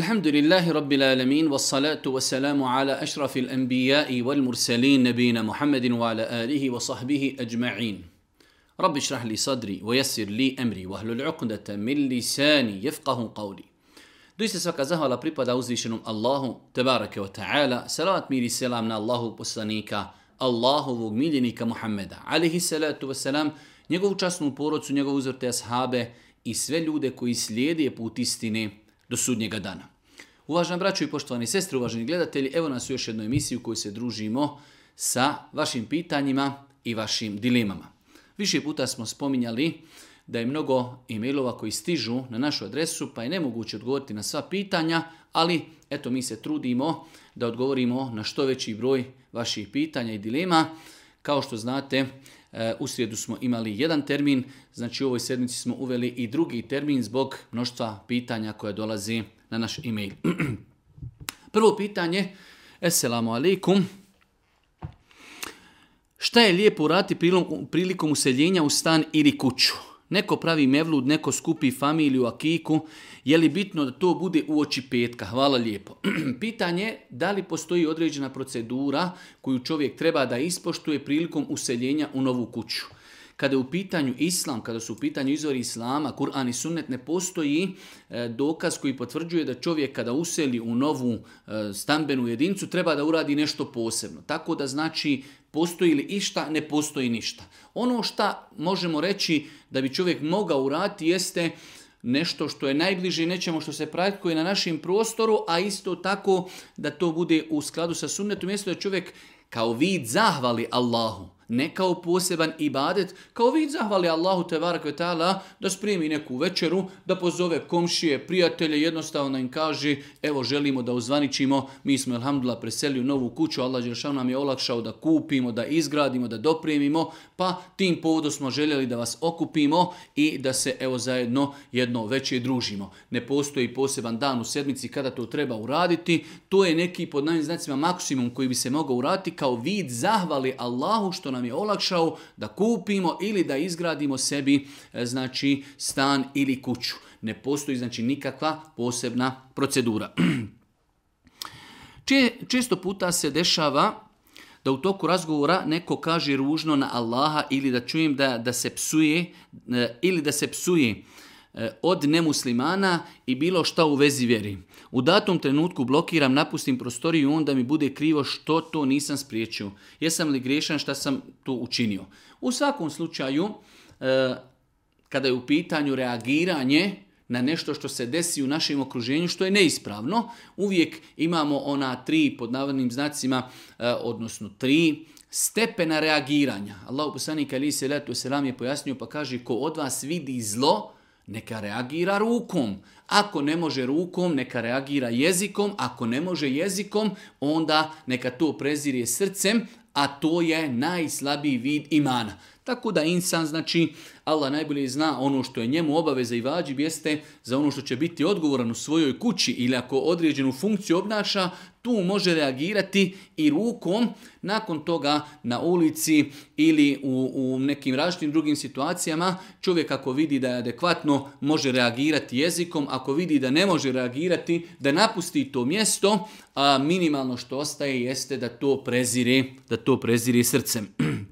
الحمد لله رب العالمين والصلاة والسلام على أشرف الأنبياء والمرسلين نبينا محمد وعلى آله وصحبه أجمعين رب اشرح لي صدري ويسر لي أمري واهلل عقدة من لساني يفقه قولي دوست svaka zahvala pripada uzvišenom Allahu, tebarake wa ta'ala, salavat mir selam na Allahu poslanika, Allahovog miljenika Muhammeda, alihi salatu wa salam, njegovu časnu porodcu, njegovu uzvrte ashabe i sve ljude koji slijede put istine do sudnjega dana. Uvažena braću i poštovani sestre, uvaženi gledatelji, evo nas u još jednoj emisiji u kojoj se družimo sa vašim pitanjima i vašim dilemama. Više puta smo spominjali da je mnogo e-mailova koji stižu na našu adresu, pa je nemoguće odgovoriti na sva pitanja, ali eto mi se trudimo da odgovorimo na što veći broj vaših pitanja i dilema. Kao što znate, u srijedu smo imali jedan termin, znači u ovoj sedmici smo uveli i drugi termin zbog mnoštva pitanja koje dolazi na naš e-mail. Prvo pitanje, eselamu alaikum. Šta je lijepo urati prilikom useljenja u stan ili kuću? Neko pravi mevlud, neko skupi familiju akiku. Je li bitno da to bude u oči petka? Hvala lijepo. Pitanje da li postoji određena procedura koju čovjek treba da ispoštuje prilikom useljenja u novu kuću. Kada je u pitanju islam, kada su u pitanju izvori islama, Kur'an i sunnet, ne postoji e, dokaz koji potvrđuje da čovjek kada useli u novu e, stambenu jedincu treba da uradi nešto posebno. Tako da znači Postoji li išta? Ne postoji ništa. Ono šta možemo reći da bi čovjek mogao urati jeste nešto što je najbliže nečemu što se praktikuje na našem prostoru, a isto tako da to bude u skladu sa sunnetom, mjesto da čovjek kao vid zahvali Allahu ne kao poseban ibadet, kao vid zahvali Allahu Tebarak ta'ala da spremi neku večeru, da pozove komšije, prijatelje, jednostavno im kaže evo želimo da uzvaničimo, mi smo Elhamdulillah preselili u novu kuću, Allah Đeršan nam je olakšao da kupimo, da izgradimo, da dopremimo, pa tim povodom smo željeli da vas okupimo i da se evo zajedno jedno veće družimo. Ne postoji poseban dan u sedmici kada to treba uraditi, to je neki pod najim znacima maksimum koji bi se mogao uraditi kao vid zahvali Allahu što nam je olakšao da kupimo ili da izgradimo sebi e, znači stan ili kuću. Ne postoji znači nikakva posebna procedura. Često puta se dešava da u toku razgovora neko kaže ružno na Allaha ili da čujem da, da se psuje e, ili da se psuje e, od nemuslimana i bilo šta u vezi vjeri. U datom trenutku blokiram, napustim prostoriju onda mi bude krivo što to nisam spriječio. Jesam li griješan što sam to učinio? U svakom slučaju, e, kada je u pitanju reagiranje na nešto što se desi u našem okruženju, što je neispravno, uvijek imamo ona tri, pod navodnim znacima, e, odnosno tri, stepena reagiranja. Allah poslanik ali se letu selam je pojasnio pa kaže ko od vas vidi zlo, neka reagira rukom. Ako ne može rukom, neka reagira jezikom. Ako ne može jezikom, onda neka to prezirje srcem, a to je najslabiji vid imana. Tako da insan, znači, Allah najbolje zna ono što je njemu obaveza i vađib jeste za ono što će biti odgovoran u svojoj kući ili ako određenu funkciju obnaša, tu može reagirati i rukom, nakon toga na ulici ili u, u nekim različitim drugim situacijama čovjek ako vidi da je adekvatno može reagirati jezikom, ako vidi da ne može reagirati, da napusti to mjesto, a minimalno što ostaje jeste da to prezire, da to prezire srcem.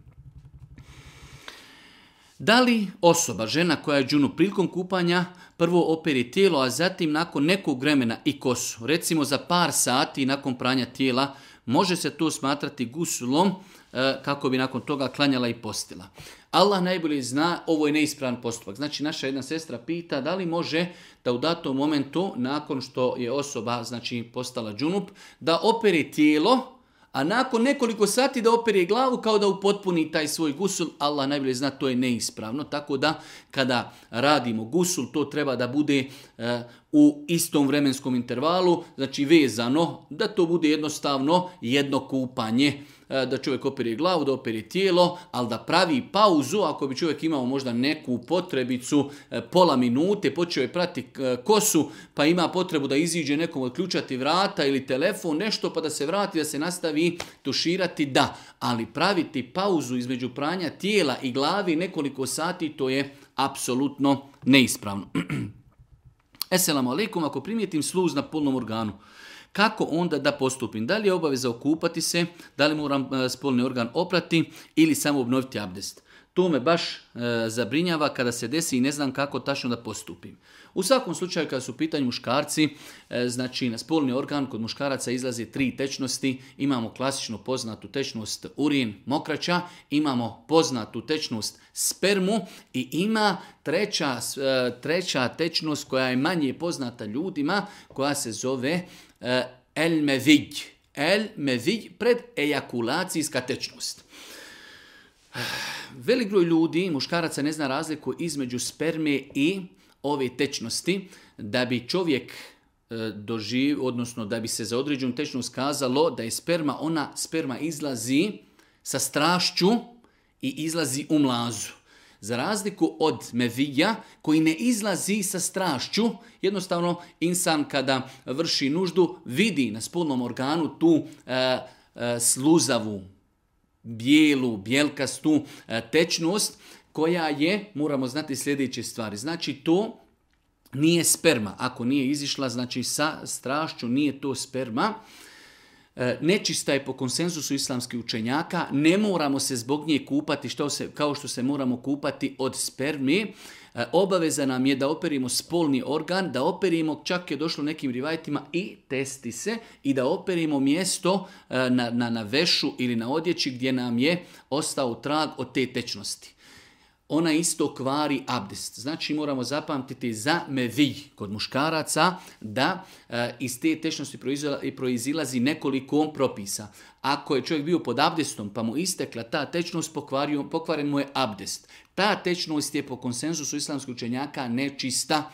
Da li osoba, žena koja je džunu prilikom kupanja, prvo operi tijelo, a zatim nakon nekog vremena i kosu, recimo za par sati nakon pranja tijela, može se to smatrati gusulom e, kako bi nakon toga klanjala i postila. Allah najbolje zna, ovo je neispravan postupak. Znači, naša jedna sestra pita da li može da u datom momentu, nakon što je osoba znači, postala džunup, da operi tijelo, a nakon nekoliko sati da opere glavu kao da upotpuni taj svoj gusul, Allah najbolje zna, to je neispravno. Tako da kada radimo gusul, to treba da bude e, u istom vremenskom intervalu, znači vezano, da to bude jednostavno jedno kupanje. E, da čovjek operi glavu, da operi tijelo, ali da pravi pauzu, ako bi čovjek imao možda neku potrebicu e, pola minute, počeo je prati e, kosu, pa ima potrebu da iziđe nekom odključati vrata ili telefon, nešto pa da se vrati, da se nastavi tuširati, da. Ali praviti pauzu između pranja tijela i glavi nekoliko sati, to je apsolutno neispravno. Eselamu alaikum, ako primijetim sluz na polnom organu, kako onda da postupim? Da li je obaveza okupati se, da li moram e, spolni organ oprati ili samo obnoviti abdest? To me baš e, zabrinjava kada se desi i ne znam kako tačno da postupim. U svakom slučaju kada su u pitanju muškarci, e, znači na spolni organ kod muškaraca izlazi tri tečnosti. Imamo klasično poznatu tečnost urin mokraća, imamo poznatu tečnost spermu i ima treća, e, treća tečnost koja je manje poznata ljudima koja se zove elmevig. Elmevig pred ejakulacijska tečnost. Velik broj ljudi, muškaraca ne zna razliku između sperme i ove tečnosti, da bi čovjek e, doživ, odnosno da bi se za određenu tečnost kazalo da je sperma, ona sperma izlazi sa strašću i izlazi u mlazu. Za razliku od mevija koji ne izlazi sa strašću, jednostavno insan kada vrši nuždu vidi na spolnom organu tu e, e, sluzavu bijelu, bijelkastu e, tečnost koja je, moramo znati sljedeće stvari. Znači to nije sperma. Ako nije izišla, znači sa strašću nije to sperma. E, nečista je po konsenzusu islamskih učenjaka. Ne moramo se zbog nje kupati što se, kao što se moramo kupati od spermi. E, obaveza nam je da operimo spolni organ, da operimo, čak je došlo nekim rivajtima, i testi se i da operimo mjesto e, na, na, na vešu ili na odjeći gdje nam je ostao trag od te tečnosti ona isto kvari abdest. Znači moramo zapamtiti za mevi kod muškaraca da e, iz te tečnosti proizilazi nekoliko propisa. Ako je čovjek bio pod abdestom pa mu istekla ta tečnost, pokvario, pokvaren mu je abdest. Ta tečnost je po konsenzusu islamskih učenjaka nečista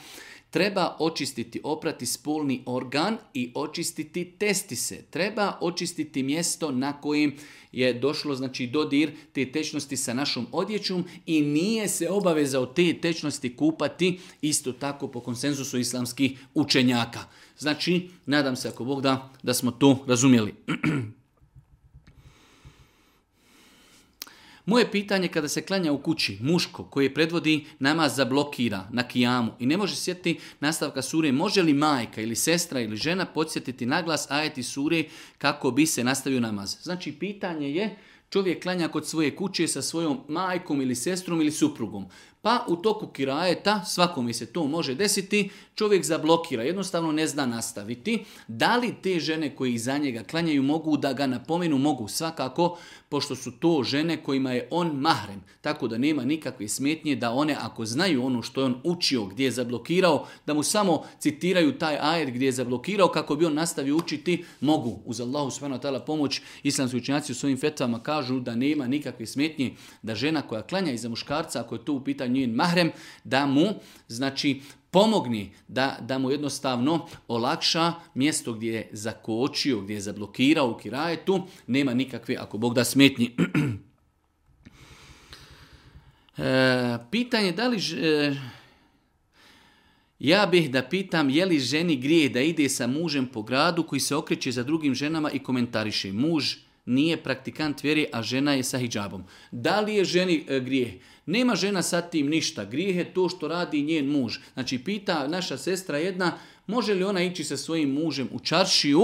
treba očistiti oprati spolni organ i očistiti testise. Treba očistiti mjesto na kojem je došlo znači dodir te tečnosti sa našom odjećom i nije se obavezao te tečnosti kupati isto tako po konsenzusu islamskih učenjaka. Znači, nadam se ako Bog da, da smo to razumjeli. Moje pitanje kada se klanja u kući, muško koji predvodi namaz blokira na kijamu i ne može sjetiti nastavka sure, može li majka ili sestra ili žena podsjetiti naglas ajeti sure kako bi se nastavio namaz? Znači pitanje je čovjek klanja kod svoje kuće sa svojom majkom ili sestrom ili suprugom. Pa u toku kirajeta, mi se to može desiti, čovjek zablokira, jednostavno ne zna nastaviti. Da li te žene koje iza njega klanjaju mogu da ga napomenu? Mogu svakako, pošto su to žene kojima je on mahrem. Tako da nema nikakve smetnje da one, ako znaju ono što je on učio, gdje je zablokirao, da mu samo citiraju taj ajer gdje je zablokirao kako bi on nastavio učiti, mogu. Uz Allahu subhanahu pomoć, islamski učinjaci u svojim fetvama kažu da nema nikakve smetnje da žena koja klanja iza muškarca, ako je to u pitanju njen mahrem, da mu znači pomogni da, da mu jednostavno olakša mjesto gdje je zakočio, gdje je zablokirao u kirajetu, nema nikakve, ako Bog da smetnji. e, pitanje da li... E, ja bih da pitam je li ženi grije da ide sa mužem po gradu koji se okreće za drugim ženama i komentariše. Muž nije praktikant vjere, a žena je sa hijabom. Da li je ženi e, grije? Nema žena sa tim ništa, grijeh je to što radi njen muž. Znači pita naša sestra jedna, može li ona ići sa svojim mužem u čaršiju,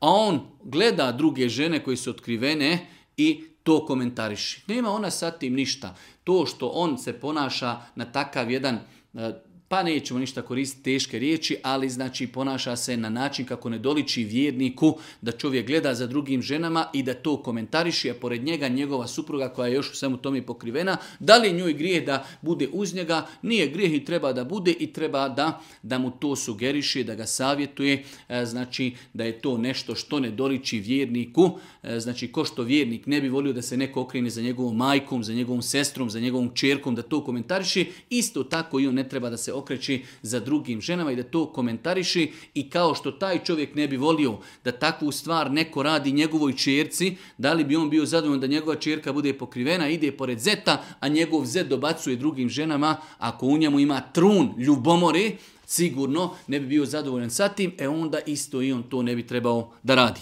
a on gleda druge žene koje su otkrivene i to komentariši. Nema ona sa tim ništa. To što on se ponaša na takav jedan e, pa nećemo ništa koristiti teške riječi, ali znači ponaša se na način kako ne doliči vjerniku da čovjek gleda za drugim ženama i da to komentariši, a pored njega njegova supruga koja je još u svemu tome pokrivena, da li njoj grije da bude uz njega, nije grijeh i treba da bude i treba da, da mu to sugeriše, da ga savjetuje, e, znači da je to nešto što ne doliči vjerniku, e, znači ko što vjernik ne bi volio da se neko okrene za njegovom majkom, za njegovom sestrom, za njegovom čerkom, da to komentariši, isto tako i on ne treba da se okreći za drugim ženama i da to komentariši i kao što taj čovjek ne bi volio da takvu stvar neko radi njegovoj čerci, da li bi on bio zadovoljan da njegova čerka bude pokrivena, ide pored zeta, a njegov zet dobacuje drugim ženama, ako u njemu ima trun ljubomore, sigurno ne bi bio zadovoljan sa tim, e onda isto i on to ne bi trebao da radi.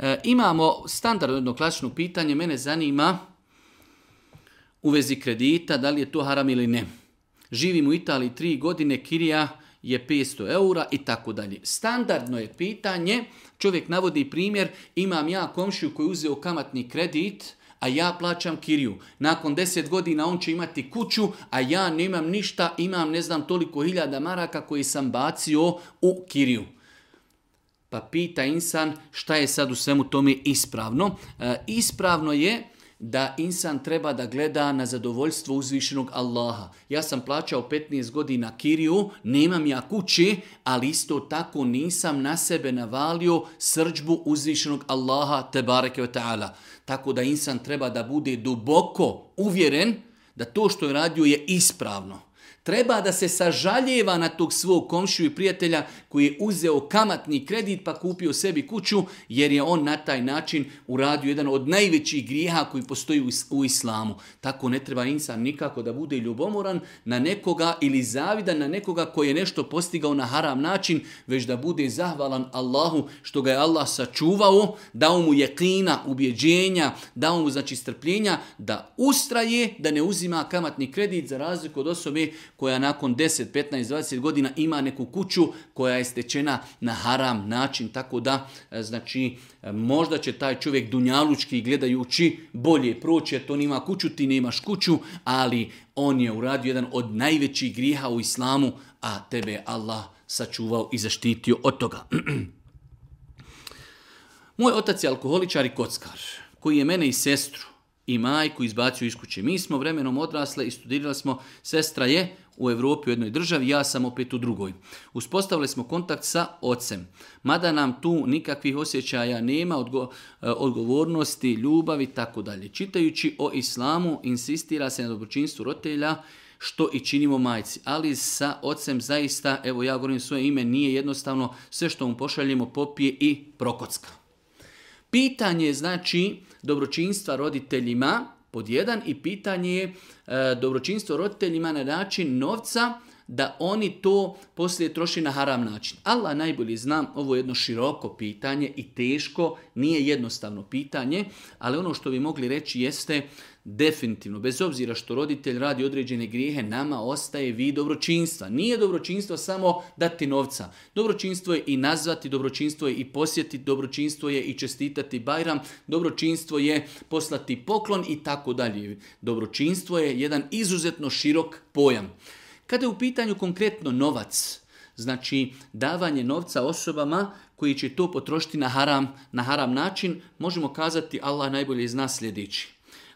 E, imamo standardno klasično pitanje, mene zanima u vezi kredita, da li je to haram ili ne. Živim u Italiji tri godine, kirija je 500 eura i tako dalje. Standardno je pitanje, čovjek navodi primjer, imam ja komšiju koji je uzeo kamatni kredit, a ja plaćam kiriju. Nakon 10 godina on će imati kuću, a ja nemam ništa, imam ne znam toliko hiljada maraka koji sam bacio u kiriju. Pa pita insan šta je sad u svemu tome ispravno. E, ispravno je da insan treba da gleda na zadovoljstvo uzvišenog Allaha. Ja sam plaćao 15 godina kiriju, nemam ja kući, ali isto tako nisam na sebe navalio srđbu uzvišenog Allaha te bareke ta'ala. Tako da insan treba da bude duboko uvjeren da to što je radio je ispravno treba da se sažaljeva na tog svog komšiju i prijatelja koji je uzeo kamatni kredit pa kupio sebi kuću jer je on na taj način uradio jedan od najvećih grijeha koji postoji u islamu. Tako ne treba insan nikako da bude ljubomoran na nekoga ili zavidan na nekoga koji je nešto postigao na haram način, već da bude zahvalan Allahu što ga je Allah sačuvao, dao mu jeklina, ubjeđenja, dao mu znači strpljenja da ustraje, da ne uzima kamatni kredit za razliku od osobe koja nakon 10, 15, 20 godina ima neku kuću koja je stečena na haram način, tako da e, znači e, možda će taj čovjek dunjalučki gledajući bolje proći jer to nima kuću, ti nemaš kuću, ali on je uradio jedan od najvećih griha u islamu, a tebe Allah sačuvao i zaštitio od toga. Moj otac je alkoholičar i kockar, koji je mene i sestru i majku izbacio iz kuće. Mi smo vremenom odrasle i studirali smo, sestra je u Europi u jednoj državi, ja sam opet u drugoj. Uspostavili smo kontakt sa ocem. Mada nam tu nikakvih osjećaja nema, e, odgovornosti, ljubavi i tako dalje. Čitajući o islamu, insistira se na dobročinstvu roditelja, što i činimo majci. Ali sa ocem zaista, evo ja govorim svoje ime, nije jednostavno sve što mu pošaljemo popije i prokocka. Pitanje znači dobročinstva roditeljima, pod jedan i pitanje je e, dobročinstvo roditeljima na način novca da oni to poslije troši na haram način. Allah najbolji znam, ovo je jedno široko pitanje i teško, nije jednostavno pitanje, ali ono što bi mogli reći jeste definitivno, bez obzira što roditelj radi određene grijehe, nama ostaje vid dobročinstva. Nije dobročinstvo samo dati novca. Dobročinstvo je i nazvati, dobročinstvo je i posjetiti, dobročinstvo je i čestitati Bajram, dobročinstvo je poslati poklon i tako dalje. Dobročinstvo je jedan izuzetno širok pojam. Kada je u pitanju konkretno novac, znači davanje novca osobama koji će to potrošiti na haram, na haram način, možemo kazati Allah najbolje zna sljedeći.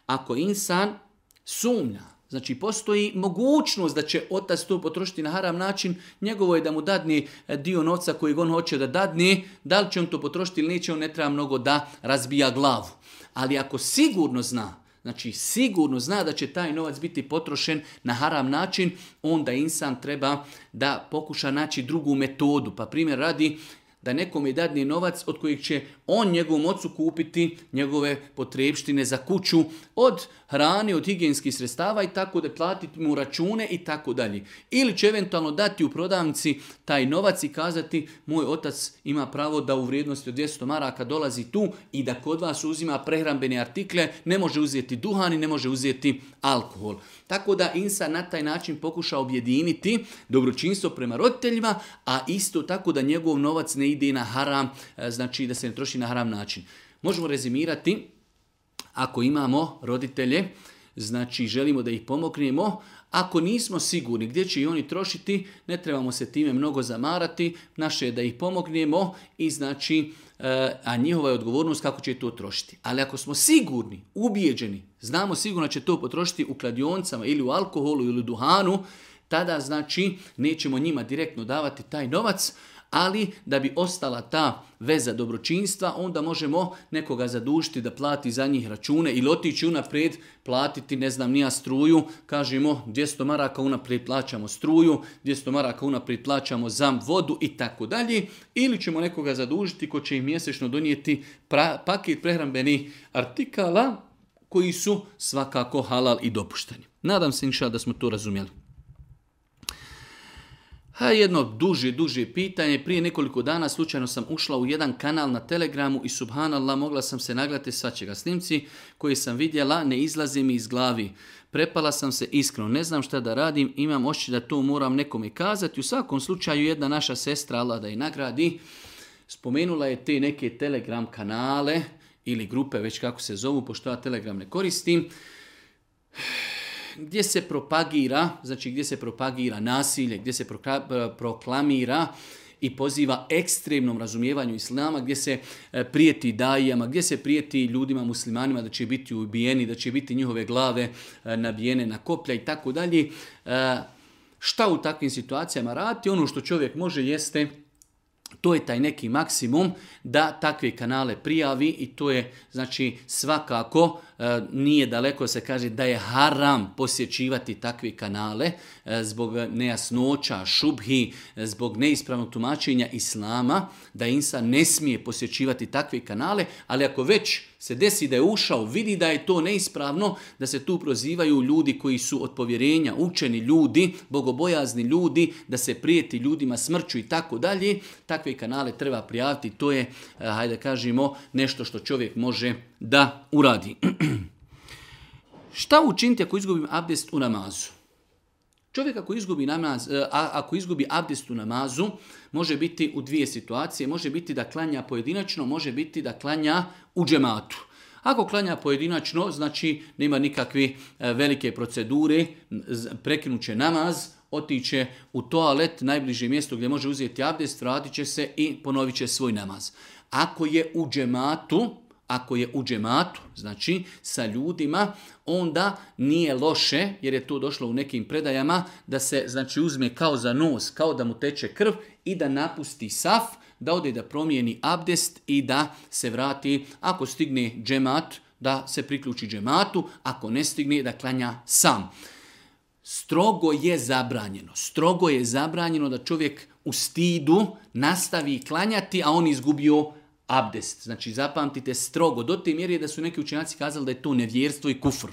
Ako insan sumnja, znači postoji mogućnost da će otac to potrošiti na haram način, njegovo je da mu dadne e, dio novca kojeg on hoće da dadne, da li će on to potrošiti ili neće, on ne treba mnogo da razbija glavu. Ali ako sigurno zna znači sigurno zna da će taj novac biti potrošen na haram način, onda insan treba da pokuša naći drugu metodu. Pa primjer radi da nekom je dadni novac od kojeg će on njegovom ocu kupiti njegove potrebštine za kuću od hrane, od higijenskih sredstava i tako da platiti mu račune i tako dalje. Ili će eventualno dati u prodavnici taj novac i kazati moj otac ima pravo da u vrijednosti od 200 maraka dolazi tu i da kod vas uzima prehrambene artikle, ne može uzeti duhan i ne može uzeti alkohol. Tako da INSA na taj način pokuša objediniti dobročinstvo prema roditeljima, a isto tako da njegov novac ne ide na haram, e, znači da se ne troši na haram način. Možemo rezimirati ako imamo roditelje, znači želimo da ih pomognemo, ako nismo sigurni gdje će i oni trošiti, ne trebamo se time mnogo zamarati, naše je da ih pomognemo i znači, eh, a njihova je odgovornost kako će to trošiti. Ali ako smo sigurni, ubijeđeni, znamo sigurno da će to potrošiti u kladioncama ili u alkoholu ili u duhanu, tada znači nećemo njima direktno davati taj novac, ali da bi ostala ta veza dobročinstva, onda možemo nekoga zadužiti da plati za njih račune ili otići unaprijed platiti, ne znam, nija struju, kažemo 200 maraka unaprijed plaćamo struju, 200 maraka unaprijed plaćamo za vodu i tako dalje, ili ćemo nekoga zadužiti ko će im mjesečno donijeti pra, paket prehrambenih artikala koji su svakako halal i dopušteni. Nadam se inša da smo to razumjeli. Ha, jedno duže, duže pitanje. Prije nekoliko dana slučajno sam ušla u jedan kanal na Telegramu i subhanallah mogla sam se naglate svačega. Snimci koje sam vidjela ne izlazi mi iz glavi. Prepala sam se iskreno, ne znam šta da radim, imam ošće da to moram nekome kazati. U svakom slučaju jedna naša sestra, Allah da je nagradi, spomenula je te neke Telegram kanale ili grupe, već kako se zovu, pošto ja Telegram ne koristim gdje se propagira, znači gdje se propagira nasilje, gdje se e, proklamira i poziva ekstremnom razumijevanju islama gdje se e, prijeti dajama, gdje se prijeti ljudima muslimanima da će biti ubijeni, da će biti njihove glave e, nabijene na koplja i tako dalje. Šta u takvim situacijama raditi? Ono što čovjek može jeste to je taj neki maksimum da takve kanale prijavi i to je znači svakako E, nije daleko se kaže da je haram posjećivati takvi kanale e, zbog nejasnoća, šubhi, e, zbog neispravnog tumačenja islama, da insa ne smije posjećivati takvi kanale, ali ako već se desi da je ušao, vidi da je to neispravno, da se tu prozivaju ljudi koji su od povjerenja, učeni ljudi, bogobojazni ljudi, da se prijeti ljudima smrću i tako dalje, takve kanale treba prijaviti, to je, hajde kažemo, nešto što čovjek može da uradi. Šta učiniti ako izgubim abdest u namazu? Čovjek ako izgubi, namaz, e, ako izgubi abdest u namazu, može biti u dvije situacije. Može biti da klanja pojedinačno, može biti da klanja u džematu. Ako klanja pojedinačno, znači nema nikakve e, velike procedure, prekinuće namaz, otiće u toalet, najbliže mjesto gdje može uzeti abdest, vratit će se i ponovit će svoj namaz. Ako je u džematu, ako je u džematu, znači sa ljudima, onda nije loše, jer je to došlo u nekim predajama, da se znači uzme kao za nos, kao da mu teče krv i da napusti saf, da ode da promijeni abdest i da se vrati, ako stigne džemat, da se priključi džematu, ako ne stigne, da klanja sam. Strogo je zabranjeno, strogo je zabranjeno da čovjek u stidu nastavi klanjati, a on izgubio abdest. Znači zapamtite strogo, do te mjere da su neki učenjaci kazali da je to nevjerstvo i kufr.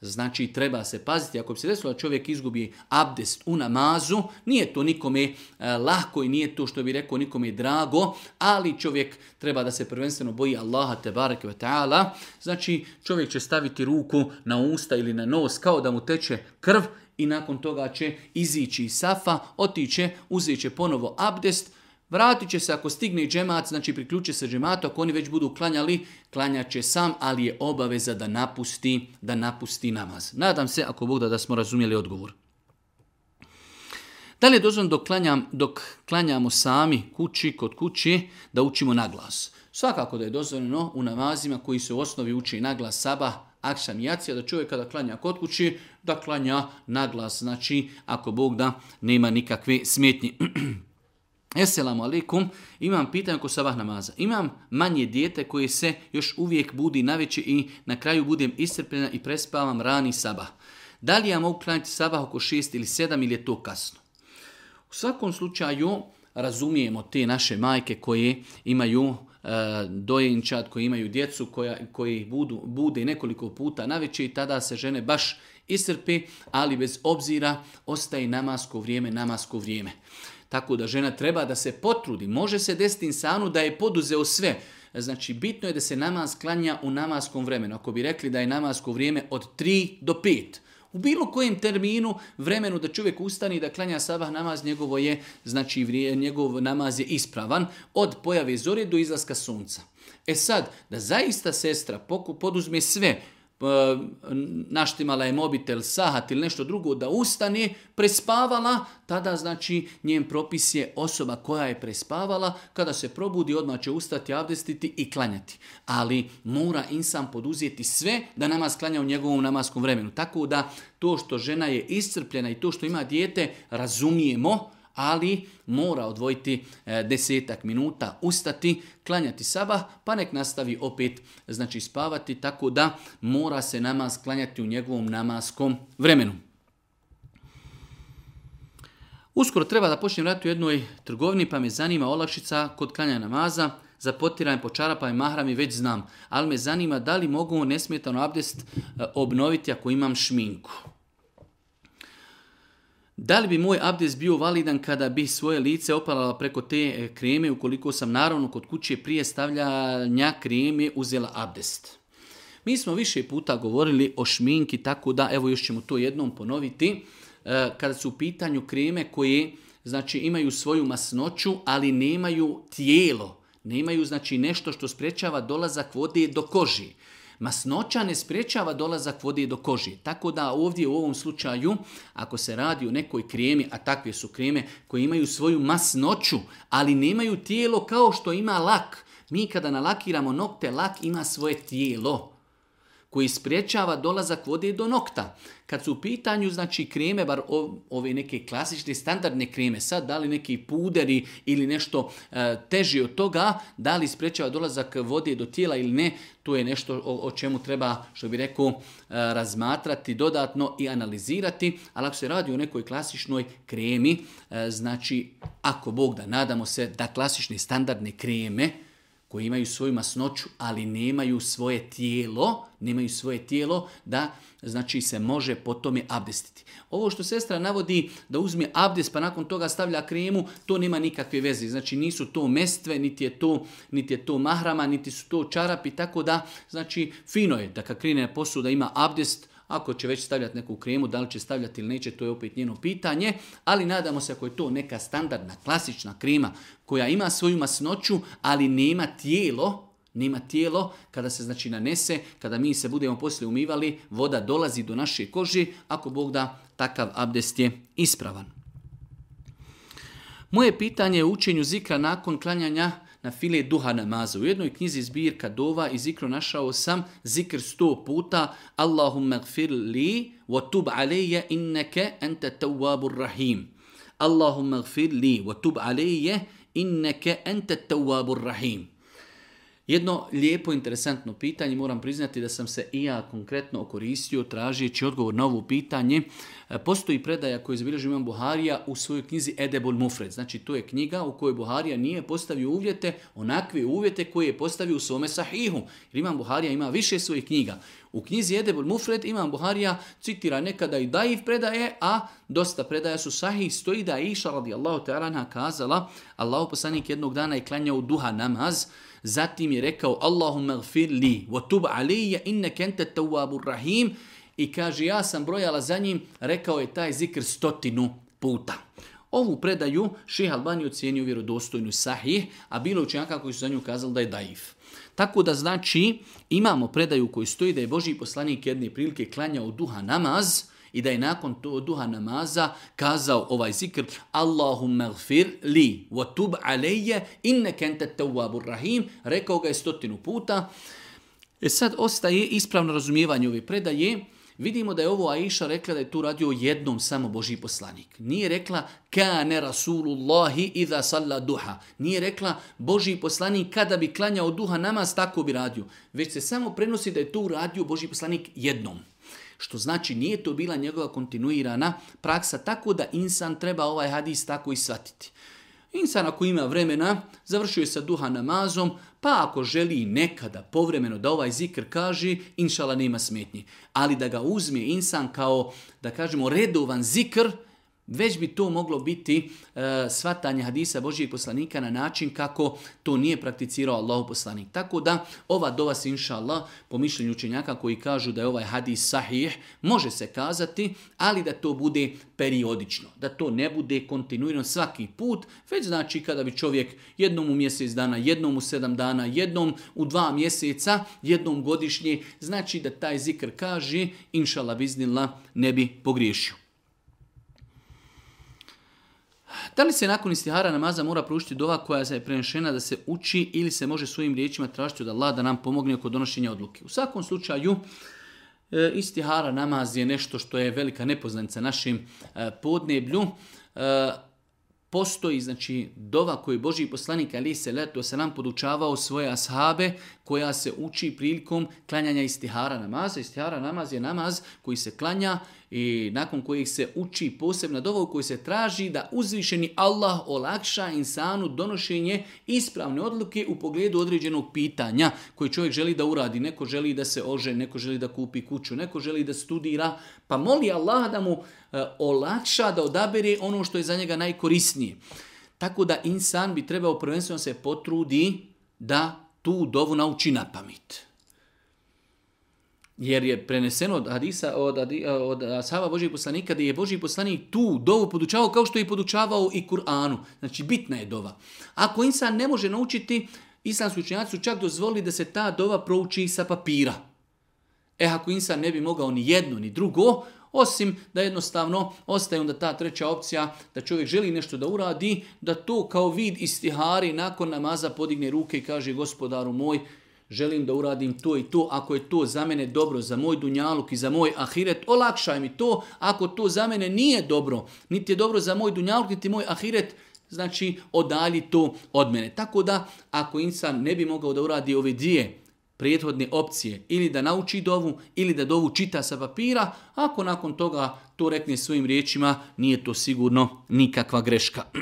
Znači treba se paziti, ako bi se desilo da čovjek izgubi abdest u namazu, nije to nikome e, lahko i nije to što bi rekao nikome drago, ali čovjek treba da se prvenstveno boji Allaha te bareke ta'ala. Znači čovjek će staviti ruku na usta ili na nos kao da mu teče krv i nakon toga će izići iz safa, otiće, uzet će ponovo abdest, Vratit će se ako stigne i džemat, znači priključe se džematu, ako oni već budu klanjali, klanjat će sam, ali je obaveza da napusti, da napusti namaz. Nadam se, ako Bog da, da smo razumjeli odgovor. Da li je dozvan dok, dok klanjamo sami kući, kod kući, da učimo na glas? Svakako da je dozvoljeno u namazima koji se u osnovi uči na glas sam i jacija, da čovjek kada klanja kod kući, da klanja na glas. Znači, ako Bog da, nema nikakve smetnje. Esselamu alaikum, imam pitanje oko sabah namaza. Imam manje dijete koje se još uvijek budi na i na kraju budem iscrpljena i prespavam rani sabah. Da li ja mogu klanjati sabah oko 6 ili 7 ili je to kasno? U svakom slučaju razumijemo te naše majke koje imaju e, dojenčad, koji imaju djecu, koja, koji budu, bude nekoliko puta na i tada se žene baš iscrpi, ali bez obzira ostaje namasko vrijeme, namasko vrijeme. Tako da žena treba da se potrudi. Može se desiti insanu da je poduzeo sve. Znači, bitno je da se namaz klanja u namaskom vremenu. Ako bi rekli da je namasko vrijeme od 3 do 5, u bilo kojem terminu, vremenu da čovjek ustani i da klanja sabah namaz, njegovo je, znači njegov namaz je ispravan od pojave zore do izlaska sunca. E sad, da zaista sestra poduzme sve E, naštimala je mobitel, sahat ili nešto drugo da ustane, prespavala, tada znači njen propis je osoba koja je prespavala, kada se probudi odmah će ustati, abdestiti i klanjati. Ali mora insan poduzeti sve da namaz klanja u njegovom namaskom vremenu. Tako da to što žena je iscrpljena i to što ima dijete razumijemo, ali mora odvojiti e, desetak minuta, ustati, klanjati sabah, pa nek nastavi opet znači spavati, tako da mora se namaz klanjati u njegovom namaskom vremenu. Uskoro treba da počnem raditi u jednoj trgovini, pa me zanima olakšica kod klanja namaza, za potiranje po čarapa i mahrami već znam, ali me zanima da li mogu nesmetano abdest e, obnoviti ako imam šminku. Da li bi moj abdes bio validan kada bi svoje lice opalala preko te e, kreme ukoliko sam naravno kod kuće prije stavljanja kreme uzela abdest? Mi smo više puta govorili o šminki, tako da evo još ćemo to jednom ponoviti. E, kada su u pitanju kreme koje znači imaju svoju masnoću, ali nemaju tijelo, nemaju znači nešto što sprečava dolazak vode do koži. Masnoća ne sprječava dolazak vode do kože. Tako da ovdje u ovom slučaju, ako se radi o nekoj kremi, a takve su kreme koje imaju svoju masnoću, ali nemaju tijelo kao što ima lak. Mi kada nalakiramo nokte, lak ima svoje tijelo koji spriječava dolazak vode do nokta. Kad su u pitanju znači kreme, bar ove neke klasične standardne kreme, sad da li neki puderi ili nešto e, teži od toga, da li spriječava dolazak vode do tijela ili ne, to je nešto o, čemu treba, što bi rekao, e, razmatrati dodatno i analizirati, ali ako se radi o nekoj klasičnoj kremi, e, znači ako Bog da nadamo se da klasične standardne kreme, koji imaju svoju masnoću, ali nemaju svoje tijelo, nemaju svoje tijelo da znači se može po tome abdestiti. Ovo što sestra navodi da uzme abdest pa nakon toga stavlja kremu, to nema nikakve veze. Znači nisu to mestve, niti je to, niti je to mahrama, niti su to čarapi, tako da znači fino je da kad krene na ima abdest, ako će već stavljati neku kremu, da li će stavljati ili neće, to je opet njeno pitanje, ali nadamo se ako je to neka standardna, klasična krema koja ima svoju masnoću, ali nema tijelo, nema tijelo, kada se znači nanese, kada mi se budemo poslije umivali, voda dolazi do naše koži, ako Bog da, takav abdest je ispravan. Moje pitanje je učenju zika nakon klanjanja na file duha namaza. U jednoj knjizi zbirka dova i zikru našao sam zikr sto puta Allahumma gfir li wa tub neke inneke ente tawabur rahim. Allahumma gfir li wa tub alejje inneke ente tawabur rahim. Jedno lijepo, interesantno pitanje, moram priznati da sam se i ja konkretno okoristio tražeći odgovor na ovo pitanje. E, postoji predaja koju izbilježi Imam Buharija u svojoj knjizi Edebul Mufred. Znači, to je knjiga u kojoj Buharija nije postavio uvjete, onakve uvjete koje je postavio u svome sahihu. Jer Imam Buharija ima više svojih knjiga. U knjizi Edebul Mufred Imam Buharija citira nekada i daiv predaje, a dosta predaja su sahih. Stoji da je Iša radijallahu ta'ala kazala, Allah poslanik jednog dana je klanjao duha namaz, zatim je rekao Allahumma gfir li, wa tub alija inne kente tawabur rahim, i kaže ja sam brojala za njim, rekao je taj zikr stotinu puta. Ovu predaju Ših Albani ocijenio vjerodostojnu sahih, a bilo učenjaka koji su za nju kazali da je daif. Tako da znači imamo predaju koji stoji da je Boži poslanik jedne prilike klanjao duha namaz, i da je nakon to duha namaza kazao ovaj zikr Allahumma gfir li wa tub alejje inneke ente rahim rekao ga je stotinu puta e sad ostaje ispravno razumijevanje ove predaje Vidimo da je ovo Aisha rekla da je tu radio jednom samo Boži poslanik. Nije rekla kane rasulullahi idha salla duha. Nije rekla Boži poslanik kada bi klanjao duha namaz tako bi radio. Već se samo prenosi da je tu radio Boži poslanik jednom. Što znači nije to bila njegova kontinuirana praksa tako da insan treba ovaj hadis tako i shvatiti. Insan ako ima vremena, završio je sa duha namazom, pa ako želi nekada povremeno da ovaj zikr kaže, inšala nema smetnji. Ali da ga uzme insan kao, da kažemo, redovan zikr, već bi to moglo biti e, svatanje hadisa Božijeg poslanika na način kako to nije prakticirao Allahu poslanik. Tako da ova dova se inša Allah, po mišljenju učenjaka koji kažu da je ovaj hadis sahih, može se kazati, ali da to bude periodično, da to ne bude kontinuirano svaki put, već znači kada bi čovjek jednom u mjesec dana, jednom u sedam dana, jednom u dva mjeseca, jednom godišnje, znači da taj zikr kaže, inša Allah biznila, ne bi pogriješio. Da li se nakon istihara namaza mora proučiti dova koja je prenešena da se uči ili se može svojim riječima tražiti od Allah da nam pomogne oko donošenja odluke? U svakom slučaju, e, istihara namaz je nešto što je velika nepoznanica našim e, podneblju. E, postoji znači dova koju Boži poslanik ali se leto se nam podučavao svoje ashabe koja se uči prilikom klanjanja istihara namaza. Istihara namaz je namaz koji se klanja i nakon kojih se uči posebna dova u se traži da uzvišeni Allah olakša insanu donošenje ispravne odluke u pogledu određenog pitanja koje čovjek želi da uradi. Neko želi da se ože, neko želi da kupi kuću, neko želi da studira, pa moli Allah da mu e, olakša da odabere ono što je za njega najkorisnije. Tako da insan bi trebao prvenstveno se potrudi da tu dovu nauči na pamet. Jer je preneseno od hadisa, od, od ashaba Božih poslanika, da je Božji poslanik tu dovu podučavao kao što je podučavao i Kur'anu. Znači, bitna je dova. Ako insan ne može naučiti, islamski učenjaci su čak dozvolili da se ta dova prouči sa papira. E, ako insan ne bi mogao ni jedno ni drugo, osim da jednostavno ostaje onda ta treća opcija da čovjek želi nešto da uradi, da to kao vid istihari nakon namaza podigne ruke i kaže gospodaru moj, želim da uradim to i to, ako je to za mene dobro, za moj dunjaluk i za moj ahiret, olakšaj mi to, ako to za mene nije dobro, niti je dobro za moj dunjaluk, niti moj ahiret, znači odalji to od mene. Tako da, ako insan ne bi mogao da uradi ove dvije prethodne opcije, ili da nauči dovu, ili da dovu čita sa papira, ako nakon toga to rekne svojim riječima, nije to sigurno nikakva greška.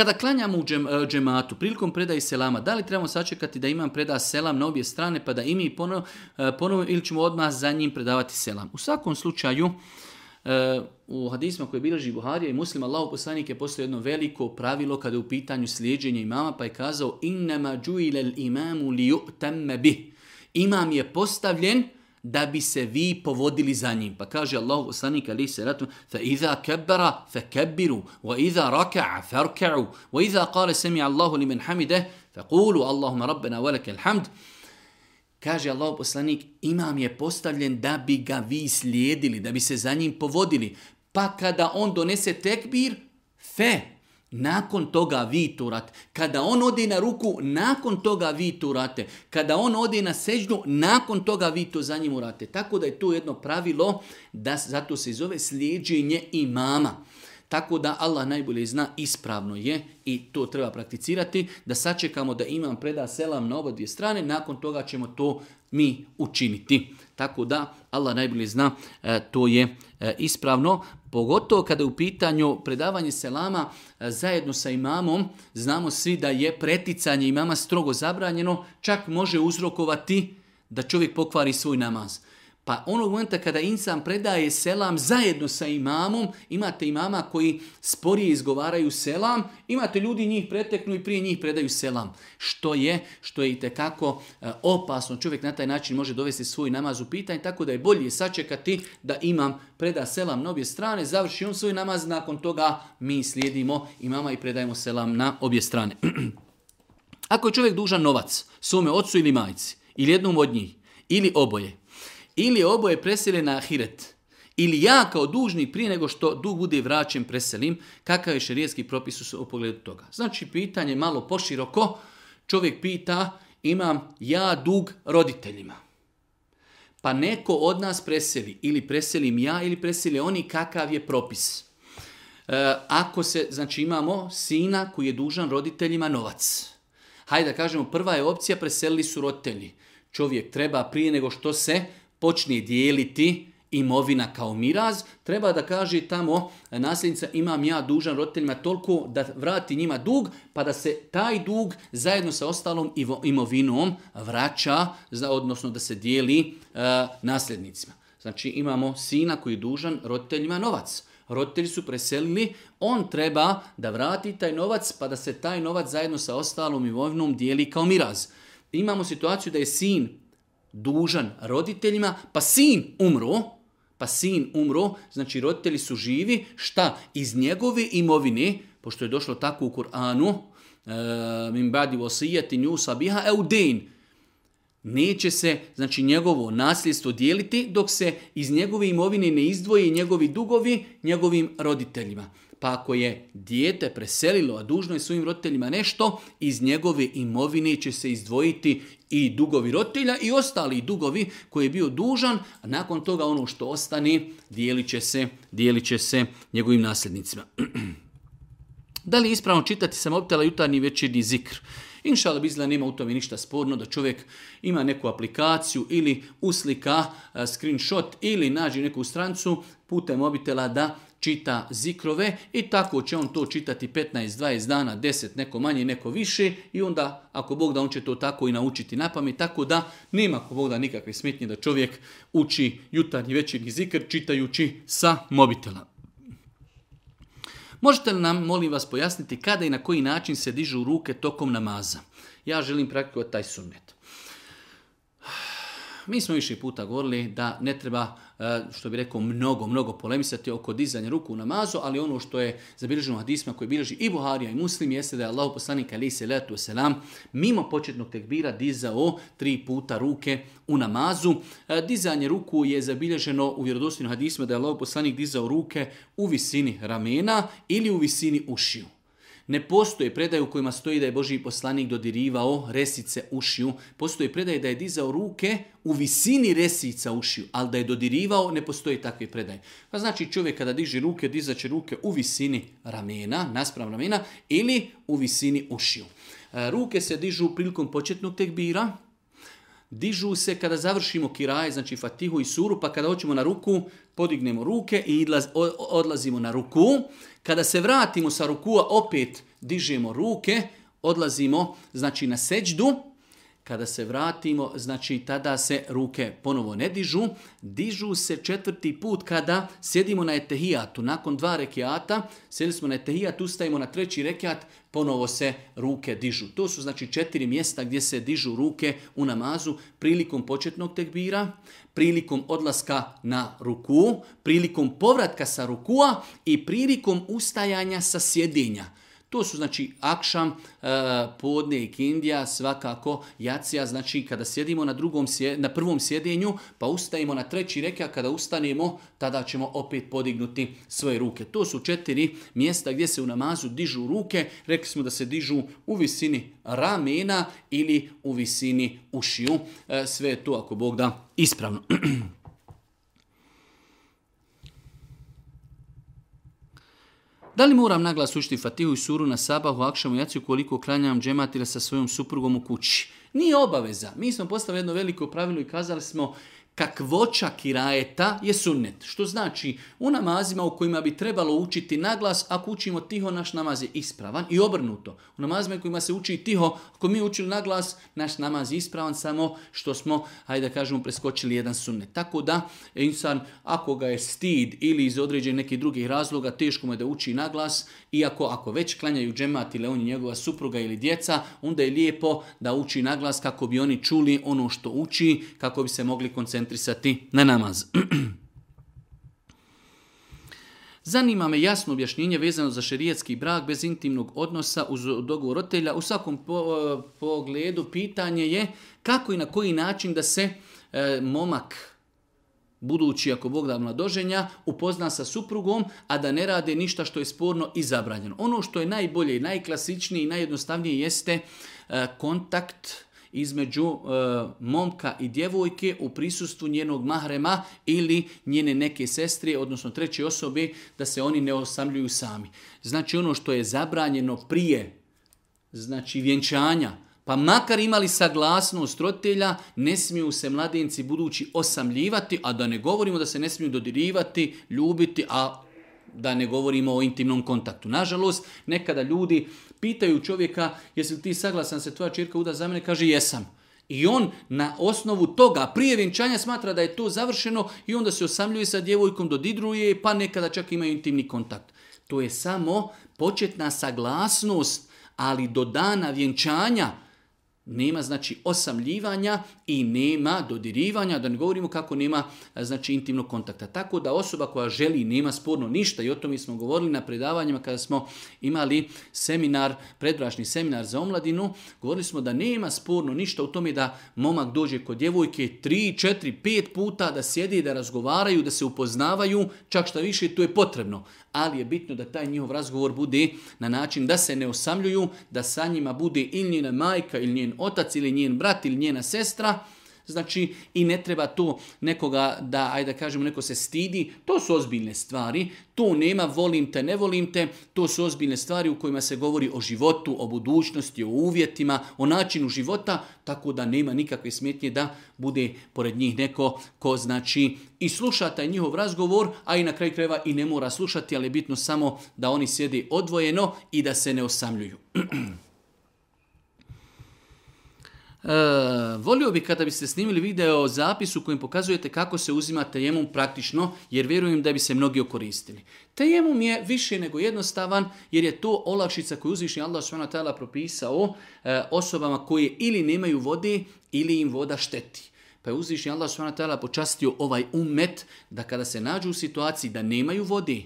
Kada klanjamo u džem, e, džematu, prilikom predaje selama, da li trebamo sačekati da imam preda selam na obje strane pa da i mi e, ponovno ili ćemo odmah za njim predavati selam? U svakom slučaju, e, u hadisma koje bilježi Buharija i muslima, Allah poslanik je postao jedno veliko pravilo kada je u pitanju slijedženja imama, pa je kazao Innama džuilel imamu li bih. Imam je postavljen da bi se vi povodili za njim. Pa kaže Allah poslanik ali se ratu fa iza kabbara fa kabbiru wa iza raka'a farka'u wa iza qala sami Allahu liman hamide fa qulu Allahumma rabbana wa lakal hamd. Kaže Allah poslanik imam je postavljen da bi ga vi slijedili, da bi se za njim povodili. Pa kada on donese tekbir fe nakon toga vi turate. Kada on odi na ruku, nakon toga vi turate. Kada on ode na sežnu, nakon toga vi to za njim urate. Tako da je to jedno pravilo, da zato se zove slijedženje imama. Tako da Allah najbolje zna, ispravno je i to treba prakticirati, da sačekamo da imam preda selam na dvije strane, nakon toga ćemo to mi učiniti. Tako da Allah najbolje zna, e, to je e, ispravno. Pogotovo kada je u pitanju predavanje selama e, zajedno sa imamom, znamo svi da je preticanje imama strogo zabranjeno, čak može uzrokovati da čovjek pokvari svoj namaz. Pa onog momenta kada insan predaje selam zajedno sa imamom, imate imama koji sporije izgovaraju selam, imate ljudi njih preteknu i prije njih predaju selam. Što je, što je i tekako e, opasno. Čovjek na taj način može dovesti svoj namaz u pitanje, tako da je bolje sačekati da imam preda selam na obje strane, završi on svoj namaz, nakon toga mi slijedimo imama i predajemo selam na obje strane. Ako je čovjek dužan novac svome ocu ili majci, ili jednom od njih, ili oboje, ili oboje presele na ahiret. Ili ja kao dužnik prije nego što dug bude vraćen preselim, kakav je šerijetski propis u pogledu toga. Znači pitanje malo poširoko, čovjek pita imam ja dug roditeljima. Pa neko od nas preseli, ili preselim ja, ili preseli oni, kakav je propis. E, ako se, znači imamo sina koji je dužan roditeljima novac. Hajde da kažemo, prva je opcija, preselili su roditelji. Čovjek treba prije nego što se počne dijeliti imovina kao miraz, treba da kaže tamo nasljednica imam ja dužan roditeljima toliko da vrati njima dug, pa da se taj dug zajedno sa ostalom imovinom vraća, odnosno da se dijeli e, nasljednicima. Znači imamo sina koji je dužan roditeljima novac. Roditelji su preselili, on treba da vrati taj novac, pa da se taj novac zajedno sa ostalom imovinom dijeli kao miraz. Imamo situaciju da je sin dužan roditeljima, pa sin umro, pa sin umro, znači roditelji su živi, šta? Iz njegove imovine, pošto je došlo tako u Kur'anu, e, min badi wasijati nju sabiha eudin, Neće se, znači, njegovo nasljedstvo dijeliti dok se iz njegove imovine ne izdvoje njegovi dugovi njegovim roditeljima. Pa ako je dijete preselilo, a dužno je svojim roditeljima nešto, iz njegove imovine će se izdvojiti i dugovi roditelja i ostali dugovi koji je bio dužan, a nakon toga ono što ostane dijelit će se, dijelit se njegovim nasljednicima. da li je ispravno čitati samobitela jutarnji večernji zikr? Inšala bizla nema u tome ništa sporno da čovjek ima neku aplikaciju ili uslika screenshot ili nađe neku strancu putem mobitela da čita zikrove i tako će on to čitati 15-20 dana, 10, neko manje, neko više i onda ako Bog da on će to tako i naučiti na pamet, tako da nema ako Bog da nikakve smetnje da čovjek uči jutarnji večernji zikr čitajući sa mobitela. Možete li nam, molim vas, pojasniti kada i na koji način se dižu ruke tokom namaza? Ja želim praktikovati taj sunnet mi smo više puta govorili da ne treba, e, što bi rekao, mnogo, mnogo polemisati oko dizanja ruku u namazu, ali ono što je zabilježeno u hadisma koji bilježi i Buharija i Muslim jeste da je Allah poslanik ali se letu selam mimo početnog tekbira dizao tri puta ruke u namazu. E, dizanje ruku je zabilježeno u vjerodostojnom hadisma da je Allah poslanik dizao ruke u visini ramena ili u visini ušiju. Ne postoje predaje u kojima stoji da je Boži poslanik dodirivao resice ušiju. Postoji predaje da je dizao ruke u visini resica ušiju, ali da je dodirivao ne postoji takve predaje. Pa znači čovjek kada diži ruke, će ruke u visini ramena, naspram ramena ili u visini ušiju. E, ruke se dižu prilikom početnog tekbira, dižu se kada završimo kiraje, znači fatihu i suru, pa kada hoćemo na ruku, podignemo ruke i odlazimo na ruku. Kada se vratimo sa rukua, opet dižemo ruke, odlazimo znači na seđdu, kada se vratimo, znači tada se ruke ponovo ne dižu. Dižu se četvrti put kada sjedimo na etehijatu. Nakon dva rekiata, sjedili smo na etehijatu, ustajemo na treći rekiat, ponovo se ruke dižu. To su znači četiri mjesta gdje se dižu ruke u namazu prilikom početnog tekbira, prilikom odlaska na ruku, prilikom povratka sa rukua i prilikom ustajanja sa sjedinja. To su znači akšam, e, podne i kindija, svakako jacija, znači kada sjedimo na, drugom, na prvom sjedinju, pa ustajemo na treći reka, kada ustanemo, tada ćemo opet podignuti svoje ruke. To su četiri mjesta gdje se u namazu dižu ruke, rekli smo da se dižu u visini ramena ili u visini ušiju. E, sve je to ako Bog da ispravno. Da li moram naglas učiti Fatihu i Suru na sabahu, akšamu, jaciju koliko klanjam džematira sa svojom suprugom u kući? Nije obaveza. Mi smo postavili jedno veliko pravilo i kazali smo kakvoća kirajeta je sunnet. Što znači, u namazima u kojima bi trebalo učiti naglas, ako učimo tiho, naš namaz je ispravan i obrnuto. U namazima u kojima se uči tiho, ako mi učili naglas, naš namaz je ispravan, samo što smo, hajde da kažemo, preskočili jedan sunnet. Tako da, insan, ako ga je stid ili iz određenih nekih drugih razloga, teško mu je da uči naglas, iako ako već klanjaju džemat ili on njegova supruga ili djeca, onda je lijepo da uči naglas kako bi oni čuli ono što uči, kako bi se mogli koncentrati koncentrisati na namaz. Zanima me jasno objašnjenje vezano za šerijetski brak bez intimnog odnosa uz dogovor roditelja. U svakom e, pogledu pitanje je kako i na koji način da se e, momak budući ako Bog da mladoženja, upozna sa suprugom, a da ne rade ništa što je sporno i zabranjeno. Ono što je najbolje i najklasičnije i najjednostavnije jeste e, kontakt između e, momka i djevojke u prisustvu njenog mahrema ili njene neke sestre, odnosno treće osobe, da se oni ne osamljuju sami. Znači ono što je zabranjeno prije, znači vjenčanja, pa makar imali saglasnost roditelja, ne smiju se mladenci budući osamljivati, a da ne govorimo da se ne smiju dodirivati, ljubiti, a da ne govorimo o intimnom kontaktu. Nažalost, nekada ljudi pitaju čovjeka jesi li ti saglasan se tvoja čirka uda za mene, kaže jesam. I on na osnovu toga prije vjenčanja smatra da je to završeno i onda se osamljuje sa djevojkom, dodidruje, pa nekada čak imaju intimni kontakt. To je samo početna saglasnost, ali do dana vjenčanja nema znači osamljivanja i nema dodirivanja, da ne govorimo kako nema e, znači intimnog kontakta. Tako da osoba koja želi nema sporno ništa i o tome smo govorili na predavanjima kada smo imali seminar, predbračni seminar za omladinu, govorili smo da nema sporno ništa u tome da momak dođe kod djevojke 3, 4, 5 puta da sjedi, da razgovaraju, da se upoznavaju, čak što više to je potrebno ali je bitno da taj njihov razgovor bude na način da se ne osamljuju, da sa njima bude ili njena majka, ili njen otac, ili njen brat, ili njena sestra, Znači i ne treba to nekoga da, ajde da kažemo, neko se stidi. To su ozbiljne stvari. To nema volim te, ne volim te. To su ozbiljne stvari u kojima se govori o životu, o budućnosti, o uvjetima, o načinu života. Tako da nema nikakve smetnje da bude pored njih neko ko znači i sluša taj njihov razgovor, a i na kraju krajeva i ne mora slušati, ali je bitno samo da oni sjede odvojeno i da se ne osamljuju. E, volio bih kada biste snimili video o u kojem pokazujete kako se uzima tejemom praktično, jer vjerujem da bi se mnogi okoristili. Tejemom je više nego jednostavan, jer je to olakšica koju uzvišnji Allah s.w.t. propisao e, osobama koje ili nemaju vode, ili im voda šteti. Pa je uzvišnji Allah s.w.t. počastio ovaj umet da kada se nađu u situaciji da nemaju vode,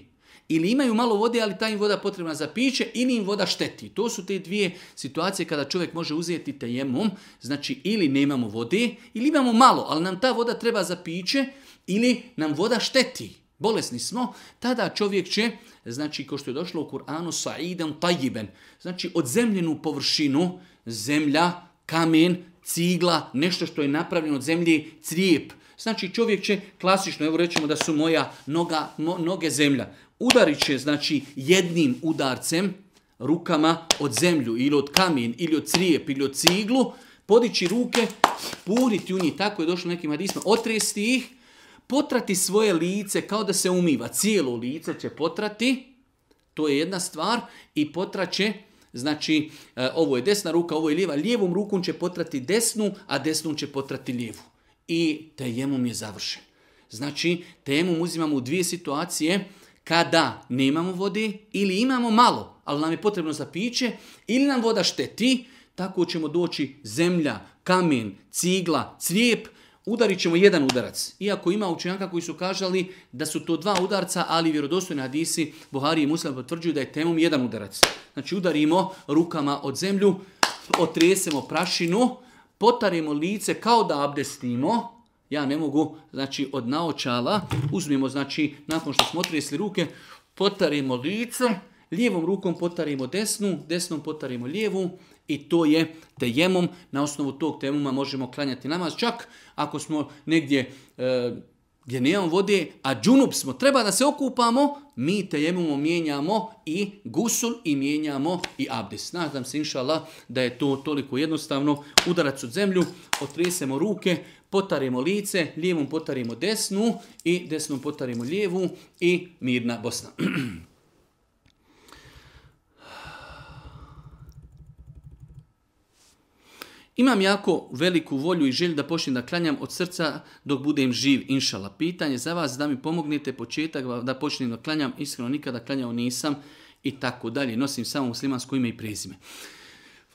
ili imaju malo vode, ali ta im voda potrebna za piće, ili im voda šteti. To su te dvije situacije kada čovjek može uzeti tejemom, znači ili nemamo vode, ili imamo malo, ali nam ta voda treba za piće, ili nam voda šteti. Bolesni smo, tada čovjek će, znači, ko što je došlo u Kur'anu, sa'idan tajiben, znači, zemljenu površinu, zemlja, kamen, cigla, nešto što je napravljeno od zemlje, crijep, Znači čovjek će klasično, evo rećemo da su moja noga, noge zemlja. Udarit će znači jednim udarcem rukama od zemlju ili od kamen ili od crijep ili od ciglu, podići ruke, puriti u njih, tako je došlo nekim hadisma, otresti ih, potrati svoje lice kao da se umiva, cijelo lice će potrati, to je jedna stvar, i potraće, znači e, ovo je desna ruka, ovo je lijeva, lijevom rukom će potrati desnu, a desnom će potrati lijevu i tejemum je završen. Znači, temu uzimamo u dvije situacije kada nemamo vode ili imamo malo, ali nam je potrebno za piće, ili nam voda šteti, tako ćemo doći zemlja, kamen, cigla, cvijep. udarit ćemo jedan udarac. Iako ima učenjaka koji su kažali da su to dva udarca, ali vjerodostojni hadisi Buhari i Muslim potvrđuju da je temom jedan udarac. Znači udarimo rukama od zemlju, otresemo prašinu, potarimo lice kao da abdestimo, ja ne mogu, znači od naočala, uzmimo, znači nakon što smo otresli ruke, potarimo lice, lijevom rukom potarimo desnu, desnom potarimo lijevu i to je tejemom. Na osnovu tog temuma možemo klanjati namaz. Čak ako smo negdje e, gdje nemamo vode, a džunup smo, treba da se okupamo, mi tejemumo mijenjamo i gusul i mijenjamo i abdis. Nadam se, inša da je to toliko jednostavno. Udarac od zemlju, otresemo ruke, potarimo lice, lijevom potarimo desnu i desnom potarimo lijevu i mirna Bosna. Imam jako veliku volju i želju da počnem da klanjam od srca dok budem živ, inšala. Pitanje za vas da mi pomognete početak da počnem da klanjam, iskreno nikada klanjao nisam i tako dalje. Nosim samo muslimansko ime i prezime.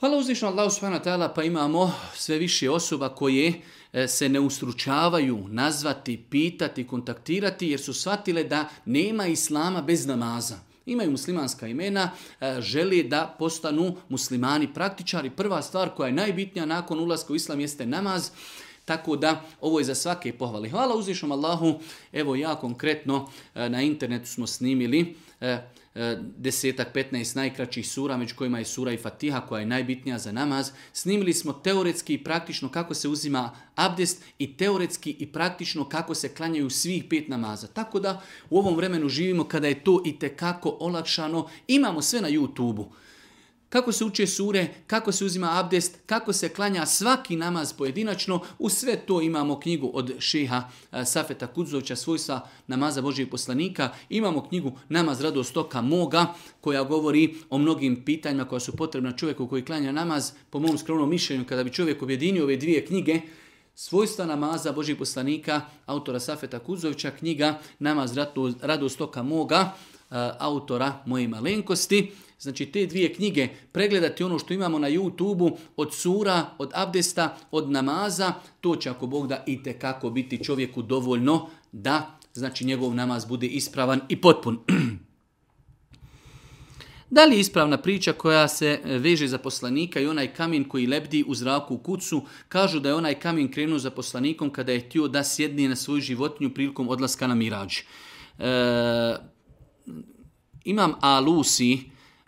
Hvala uzvišno Allahu subhanahu pa imamo sve više osoba koje e, se ne ustručavaju nazvati, pitati, kontaktirati jer su shvatile da nema islama bez namaza imaju muslimanska imena, e, želi da postanu muslimani praktičari. Prva stvar koja je najbitnija nakon ulaska u islam jeste namaz. Tako da ovo je za svake pohvale. Hvala uzvišom Allahu. Evo ja konkretno e, na internetu smo snimili e, e, desetak, 15 najkraćih sura, među kojima je sura i fatiha koja je najbitnija za namaz. Snimili smo teoretski i praktično kako se uzima abdest i teoretski i praktično kako se klanjaju svih pet namaza. Tako da u ovom vremenu živimo kada je to i tekako olakšano. Imamo sve na YouTube-u kako se uče sure, kako se uzima abdest, kako se klanja svaki namaz pojedinačno. U sve to imamo knjigu od šeha eh, Safeta Kudzovića, svojstva namaza Božijeg poslanika. Imamo knjigu Namaz radostoka moga, koja govori o mnogim pitanjima koja su potrebna čovjeku koji klanja namaz. Po mom skromnom mišljenju, kada bi čovjek objedinio ove dvije knjige, Svojstva namaza Božih poslanika, autora Safeta Kuzovića, knjiga Namaz radostoka moga, eh, autora moje malenkosti, Znači te dvije knjige, pregledati ono što imamo na youtube od sura, od abdesta, od namaza, to će ako Bog da i kako biti čovjeku dovoljno da znači njegov namaz bude ispravan i potpun. Da li je ispravna priča koja se veže za poslanika i onaj kamen koji lebdi u zraku u kucu? Kažu da je onaj kamen krenuo za poslanikom kada je htio da sjedni na svoju životinju prilikom odlaska na mirađ. E, imam Alusi,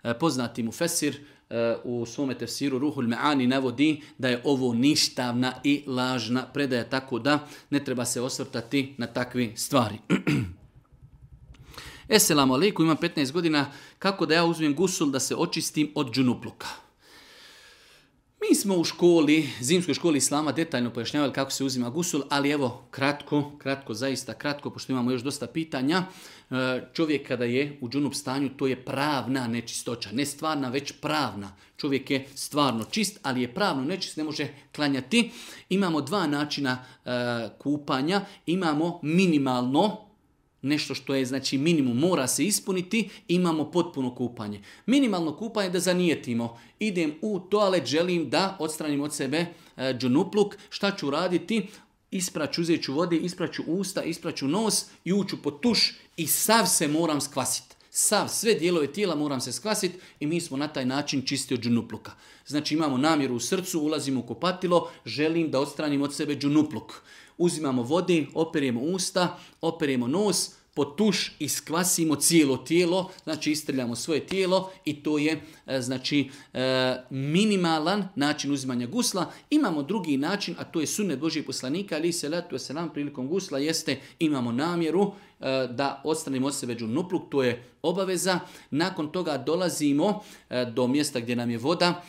E, poznati mu Fesir e, u svome tefsiru Ruhul Meani navodi da je ovo ništavna i lažna predaja, tako da ne treba se osvrtati na takvi stvari. Eselamu alaikum, imam 15 godina, kako da ja uzmem gusul da se očistim od džunupluka? Mi smo u školi, zimskoj školi islama, detaljno pojašnjavali kako se uzima gusul, ali evo, kratko, kratko, zaista kratko, pošto imamo još dosta pitanja. E, čovjek kada je u džunup stanju, to je pravna nečistoća. Ne stvarna, već pravna. Čovjek je stvarno čist, ali je pravno nečist, ne može klanjati. Imamo dva načina e, kupanja. Imamo minimalno, nešto što je znači minimum mora se ispuniti, imamo potpuno kupanje. Minimalno kupanje da zanijetimo. Idem u toalet, želim da odstranim od sebe e, džunupluk. Šta ću raditi? ispraću, uzeću vode, ispraću usta, ispraću nos i uću po tuš i sav se moram skvasiti. Sav, sve dijelove tijela moram se skvasiti i mi smo na taj način čisti od džunupluka. Znači imamo namjeru u srcu, ulazimo u kopatilo, želim da odstranim od sebe džunupluk. Uzimamo vode, operijemo usta, operijemo nos, potuš iskvasimo cijelo tijelo, znači istrljamo svoje tijelo i to je e, znači e, minimalan način uzimanja gusla. Imamo drugi način, a to je sunnet Božije poslanika, ali se se nam prilikom gusla jeste imamo namjeru e, da odstranimo se veđu nupluk, to je obaveza. Nakon toga dolazimo do mjesta gdje nam je voda,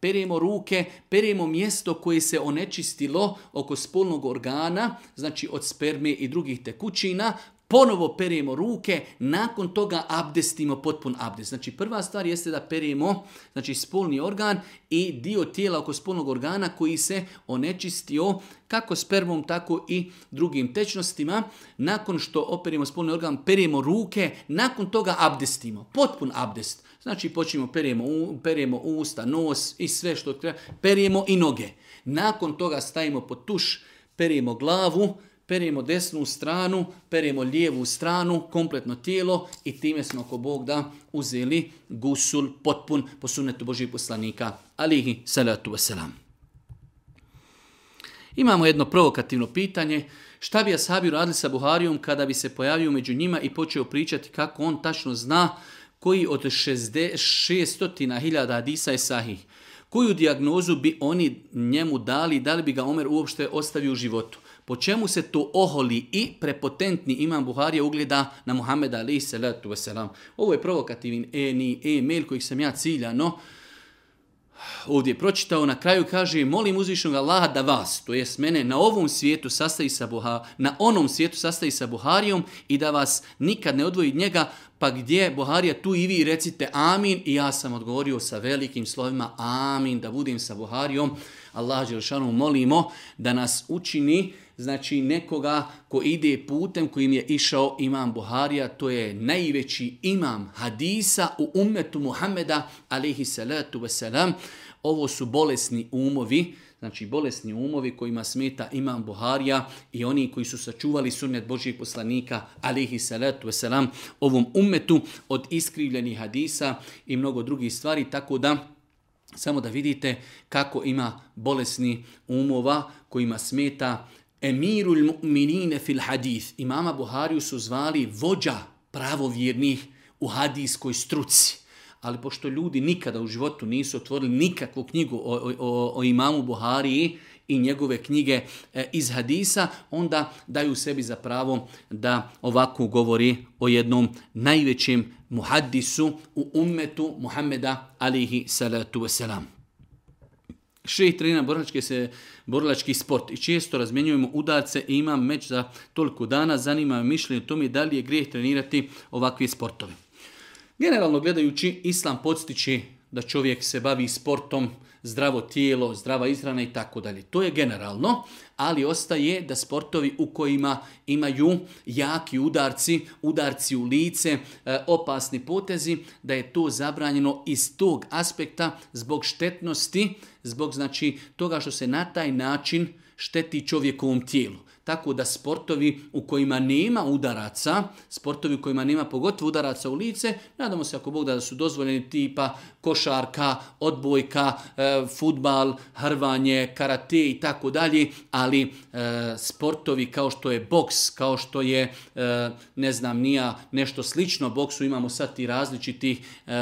peremo ruke, peremo mjesto koje se onečistilo oko spolnog organa, znači od sperme i drugih tekućina, Ponovo perijemo ruke, nakon toga abdestimo potpun abdest. Znači prva stvar jeste da perijemo znači, spolni organ i dio tijela oko spolnog organa koji se onečistio kako spermom, tako i drugim tečnostima. Nakon što operimo spolni organ, perijemo ruke, nakon toga abdestimo, potpun abdest. Znači počnemo, perijemo, perijemo usta, nos i sve što treba, perijemo i noge. Nakon toga stavimo pod tuš, perijemo glavu, Perimo desnu stranu, perimo lijevu stranu, kompletno tijelo i time smo ako Bog da uzeli gusul potpun po sunetu Božih poslanika. Alihi salatu wasalam. Imamo jedno provokativno pitanje. Šta bi Ashabi radili sa Buharijom kada bi se pojavio među njima i počeo pričati kako on tačno zna koji od 600.000 hadisa je sahih? Koju dijagnozu bi oni njemu dali da li bi ga Omer uopšte ostavio u životu? Po čemu se to oholi i prepotentni imam Buharija ugleda na Muhammeda alaihi salatu wasalam. Ovo je provokativin e-mail kojih sam ja ciljano ovdje pročitao, na kraju kaže molim uzvišnog Allaha da vas, to jest mene, na ovom svijetu sastavi sa Buha, na onom svijetu sastavi sa Buharijom i da vas nikad ne odvoji njega, pa gdje Buharija tu i vi recite amin i ja sam odgovorio sa velikim slovima amin da budem sa Buharijom. Allah Đelšanu molimo da nas učini znači nekoga ko ide putem kojim je išao imam Buharija, to je najveći imam hadisa u ummetu Muhammeda, alihi salatu wasalam. Ovo su bolesni umovi, znači bolesni umovi kojima smeta imam Buharija i oni koji su sačuvali sunnet Božijeg poslanika, alihi salatu wasalam, ovom umetu od iskrivljenih hadisa i mnogo drugih stvari, tako da samo da vidite kako ima bolesni umova kojima smeta Emirul mu'minine fil hadith. Imama Buhariju su zvali vođa pravovjernih u hadijskoj struci. Ali pošto ljudi nikada u životu nisu otvorili nikakvu knjigu o, o, o imamu Buhariji i njegove knjige e, iz hadisa, onda daju sebi za pravo da ovako govori o jednom najvećem muhadisu u ummetu Muhammeda alihi salatu Šeh trena borilački, se, borlački sport i često razmjenjujemo udarce i imam meč za toliko dana. Zanima me mišljenje o tome da li je grijeh trenirati ovakvi sportovi. Generalno gledajući, islam podstiče da čovjek se bavi sportom, zdravo tijelo, zdrava izrana i tako dalje. To je generalno ali ostaje da sportovi u kojima imaju jaki udarci, udarci u lice, e, opasni potezi, da je to zabranjeno iz tog aspekta zbog štetnosti, zbog znači toga što se na taj način šteti čovjekovom tijelu tako da sportovi u kojima nema udaraca, sportovi u kojima nema pogotovo udaraca u lice, nadamo se ako Bog da su dozvoljeni tipa košarka, odbojka, e, futbal, hrvanje, karate i tako dalje, ali e, sportovi kao što je boks, kao što je, e, ne znam, nija nešto slično boksu, imamo sad i različitih e,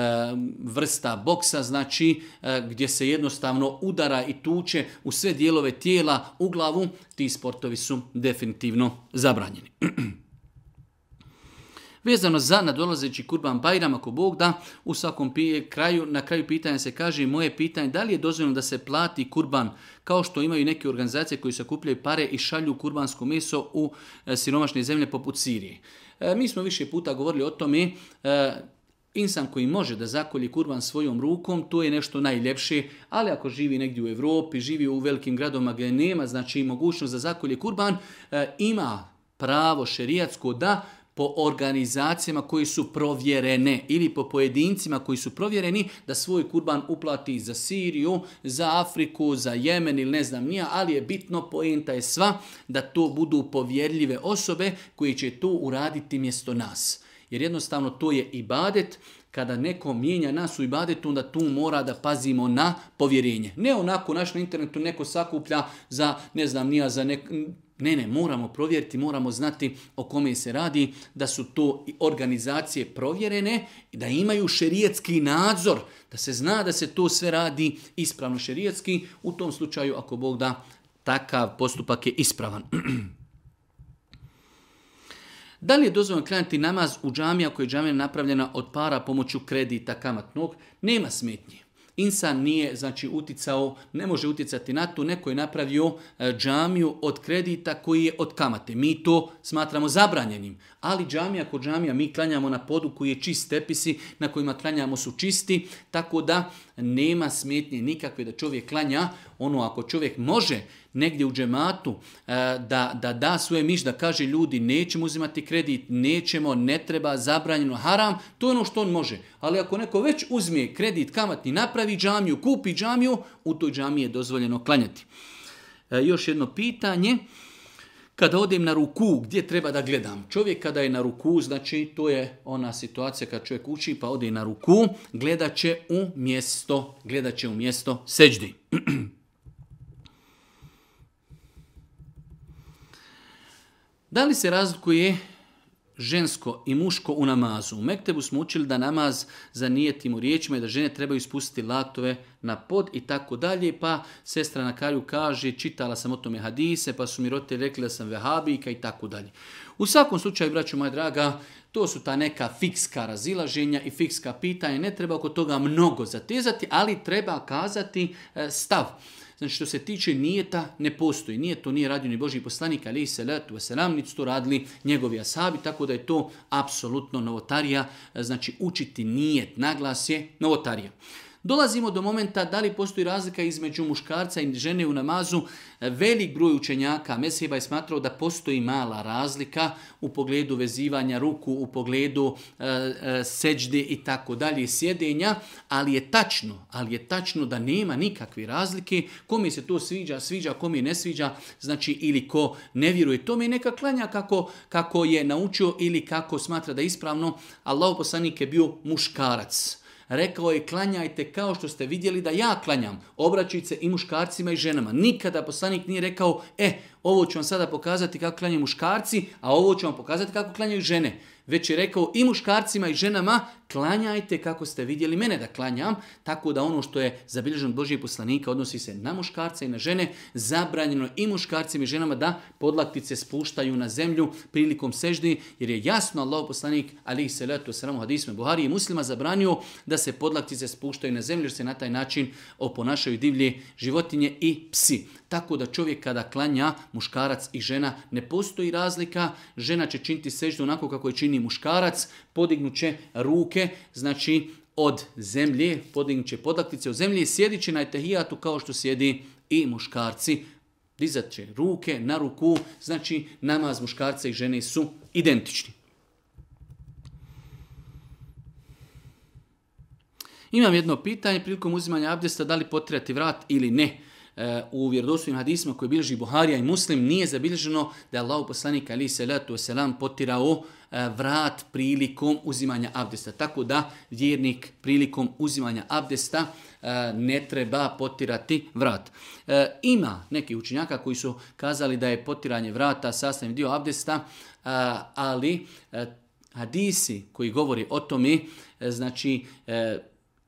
vrsta boksa, znači gdje se jednostavno udara i tuče u sve dijelove tijela, u glavu, ti sportovi su definitivno zabranjeni. Vezano za nadolazeći kurban Bajram, ako Bog da, u svakom kraju, na kraju pitanja se kaže moje pitanje da li je dozvoljeno da se plati kurban kao što imaju neke organizacije koji sakupljaju pare i šalju kurbansko meso u e, siromašne zemlje poput Sirije. E, mi smo više puta govorili o tome e, Insan koji može da zakolji kurban svojom rukom, to je nešto najljepše, ali ako živi negdje u Europi, živi u velikim gradovima gdje nema znači mogućnost da zakolje kurban, e, ima pravo šerijatsko da po organizacijama koji su provjerene ili po pojedincima koji su provjereni da svoj kurban uplati za Siriju, za Afriku, za Jemen ili ne znam nija, ali je bitno, poenta je sva, da to budu povjerljive osobe koji će to uraditi mjesto nas. Jer jednostavno to je ibadet, kada neko mijenja nas u ibadetu, onda tu mora da pazimo na povjerenje. Ne onako, naš na internetu neko sakuplja za, ne znam, nija za Ne, ne, moramo provjeriti, moramo znati o kome se radi, da su to organizacije provjerene i da imaju šerijetski nadzor, da se zna da se to sve radi ispravno šerijetski. U tom slučaju, ako Bog da, takav postupak je ispravan. Da li je dozvoljeno klanjati namaz u džamija ako je džamija napravljena od para pomoću kredita kamatnog? Nema smetnje. Insan nije znači uticao, ne može uticati na to, neko je napravio e, džamiju od kredita koji je od kamate. Mi to smatramo zabranjenim, ali džamija kod džamija mi klanjamo na podu koji je čist tepisi, na kojima klanjamo su čisti, tako da nema smetnje nikakve da čovjek klanja, ono ako čovjek može negdje u džematu e, da, da da svoje miš, da kaže ljudi nećemo uzimati kredit, nećemo, ne treba, zabranjeno, haram, to je ono što on može. Ali ako neko već uzme kredit kamatni, napravi džamiju, kupi džamiju, u toj džamiji je dozvoljeno klanjati. E, još jedno pitanje. Kada odem na ruku, gdje treba da gledam? Čovjek kada je na ruku, znači to je ona situacija kad čovjek uči pa ode na ruku, gledat će u mjesto, gledat će u mjesto seđdi. da li se razlikuje žensko i muško u namazu. U Mektebu smo učili da namaz za u riječima i da žene trebaju spustiti latove na pod i tako dalje. Pa sestra na kraju kaže, čitala sam o tome hadise, pa su mi roditelji rekli da sam vehabika i tako dalje. U svakom slučaju, braću moja draga, to su ta neka fikska razilaženja i fikska pitanja. Ne treba oko toga mnogo zatezati, ali treba kazati e, stav. Znači što se tiče nijeta ne postoji. Nije to nije radio ni Boži poslanik, ali i tu wasalam, niti su to radili njegovi asabi, tako da je to apsolutno novotarija. Znači učiti nijet, naglas je novotarija. Dolazimo do momenta da li postoji razlika između muškarca i žene u namazu. Velik broj učenjaka Mesiba je smatrao da postoji mala razlika u pogledu vezivanja ruku, u pogledu e, e seđde i tako dalje, sjedenja, ali je tačno, ali je tačno da nema nikakve razlike. Kome se to sviđa, sviđa, kome ne sviđa, znači ili ko ne vjeruje tome, neka klanja kako, kako je naučio ili kako smatra da je ispravno. Allah poslanik je bio muškarac. Rekao je klanjajte kao što ste vidjeli da ja klanjam. obraćice i muškarcima i ženama. Nikada poslanik nije rekao, e, ovo ću vam sada pokazati kako klanjaju muškarci, a ovo ću vam pokazati kako klanjaju žene. Već je rekao i muškarcima i ženama klanjajte kako ste vidjeli mene da klanjam, tako da ono što je zabilježeno od Božije poslanika odnosi se na muškarce i na žene, zabranjeno i muškarcima i ženama da podlaktice spuštaju na zemlju prilikom seždi, jer je jasno Allah poslanik ali se letu sramu hadisme Buhari i muslima zabranio da se podlaktice spuštaju na zemlju jer se na taj način oponašaju divlje životinje i psi. Tako da čovjek kada klanja muškarac i žena ne postoji razlika, žena će činiti seždu onako kako je čini muškarac, podignut će ruke znači, od zemlje, podignut će podaktice u zemlje i sjedit će na etahijatu kao što sjedi i muškarci. Dizat će ruke na ruku, znači namaz muškarca i žene su identični. Imam jedno pitanje prilikom uzimanja abdesta, da li potirati vrat ili ne. E, u vjerodostojnim hadisima koje bilježi Buharija i Muslim nije zabilježeno da je Allah poslanik ali salatu selam potirao E, vrat prilikom uzimanja abdesta. Tako da vjernik prilikom uzimanja abdesta e, ne treba potirati vrat. E, ima neki učinjaka koji su kazali da je potiranje vrata sastavni dio abdesta, ali hadisi koji govori o tome, znači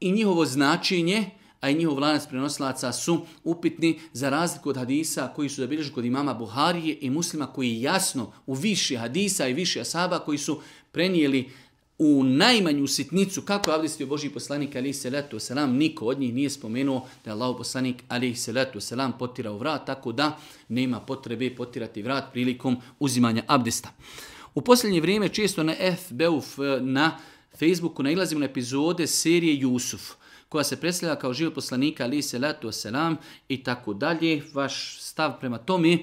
i njihovo značenje a i njihov lanac prenosilaca su upitni za razliku od hadisa koji su zabilježili kod imama Buharije i muslima koji jasno u više hadisa i više asaba koji su prenijeli u najmanju sitnicu kako je avdestio Boži poslanik ali se selam niko od njih nije spomenuo da je Allah poslanik ali se letu selam potirao vrat tako da nema potrebe potirati vrat prilikom uzimanja abdesta. U posljednje vrijeme često na FB na Facebooku nailazimo na epizode serije Jusuf koja se predstavlja kao život poslanika ali se letu selam i tako dalje. Vaš stav prema tome,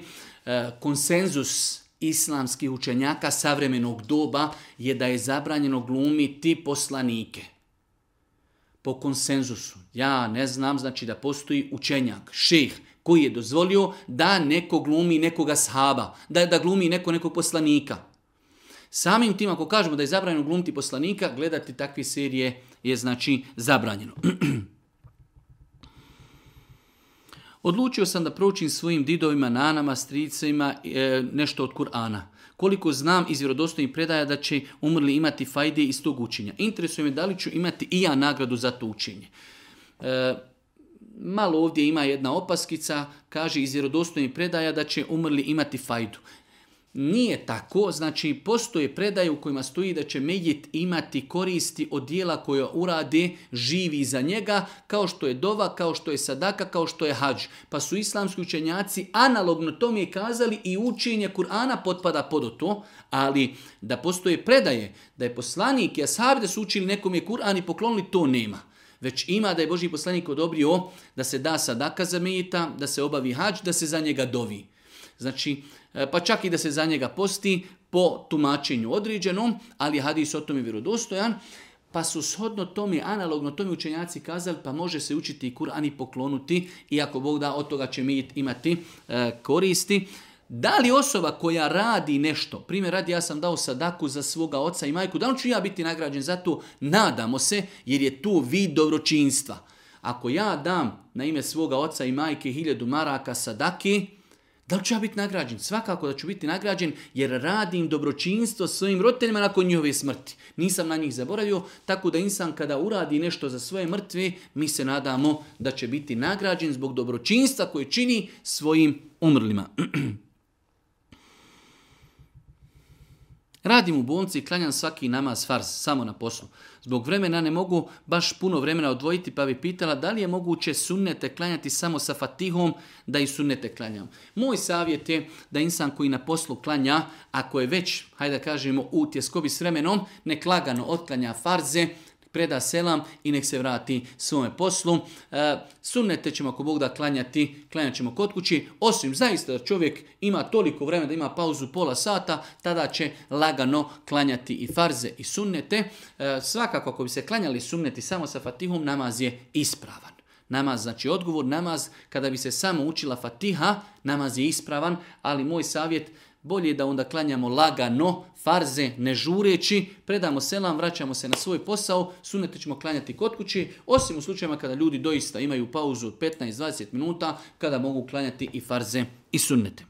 e, konsenzus islamskih učenjaka savremenog doba je da je zabranjeno glumiti poslanike. Po konsenzusu. Ja ne znam, znači da postoji učenjak, ših, koji je dozvolio da neko glumi nekoga sahaba, da, da glumi neko nekog poslanika. Samim tim, ako kažemo da je zabranjeno glumiti poslanika, gledati takve serije je znači zabranjeno. Odlučio sam da proučim svojim didovima, nanama, stricima e, nešto od Kur'ana. Koliko znam iz vjerodostojnih predaja da će umrli imati fajde iz tog učenja. Interesuje me da li ću imati i ja nagradu za to učenje. E, malo ovdje ima jedna opaskica, kaže iz vjerodostojnih predaja da će umrli imati fajdu. Nije tako, znači postoje predaje u kojima stoji da će medjet imati koristi od dijela koje urade živi za njega, kao što je dova, kao što je sadaka, kao što je hadž. Pa su islamski učenjaci analogno tome je kazali i učenje Kur'ana potpada pod to, ali da postoje predaje, da je poslanik i da su učili nekom je Kur'an i poklonili, to nema već ima da je Boži poslanik odobrio da se da sadaka za mejita, da se obavi hadž, da se za njega dovi. Znači, E, pa čak i da se za njega posti po tumačenju određenom, ali hadis o tome vjerodostojan, pa su shodno tome, analogno tome učenjaci kazali, pa može se učiti i Kur'an i poklonuti, iako Bog da, od toga će mi imati e, koristi. Da li osoba koja radi nešto, primjer radi ja sam dao sadaku za svoga oca i majku, da li ću ja biti nagrađen za to? Nadamo se, jer je tu vid dobročinstva. Ako ja dam na ime svoga oca i majke hiljadu maraka sadaki, da li ću ja biti nagrađen? Svakako da ću biti nagrađen jer radim dobročinstvo svojim roditeljima nakon njihove smrti. Nisam na njih zaboravio, tako da insan kada uradi nešto za svoje mrtve, mi se nadamo da će biti nagrađen zbog dobročinstva koje čini svojim umrlima. Radim u bolnici i klanjam svaki namaz farz, samo na poslu. Zbog vremena ne mogu baš puno vremena odvojiti, pa bi pitala da li je moguće sunnete klanjati samo sa fatihom, da i sunnete klanjam. Moj savjet je da insan koji na poslu klanja, ako je već, hajde da kažemo, u tjeskobi s vremenom, neklagano otklanja farze, preda selam i nek se vrati svome poslu. E, sunnete ćemo ako Bog da klanjati, klanjat ćemo kod kući. Osim zaista da čovjek ima toliko vremena da ima pauzu pola sata, tada će lagano klanjati i farze i sunnete. E, svakako ako bi se klanjali sunneti samo sa fatihom, namaz je ispravan. Namaz, znači odgovor, namaz, kada bi se samo učila fatiha, namaz je ispravan, ali moj savjet, bolje da onda klanjamo lagano, farze, ne žureći, predamo selam, vraćamo se na svoj posao, sunete ćemo klanjati kod kući, osim u slučajima kada ljudi doista imaju pauzu od 15-20 minuta, kada mogu klanjati i farze i sunete.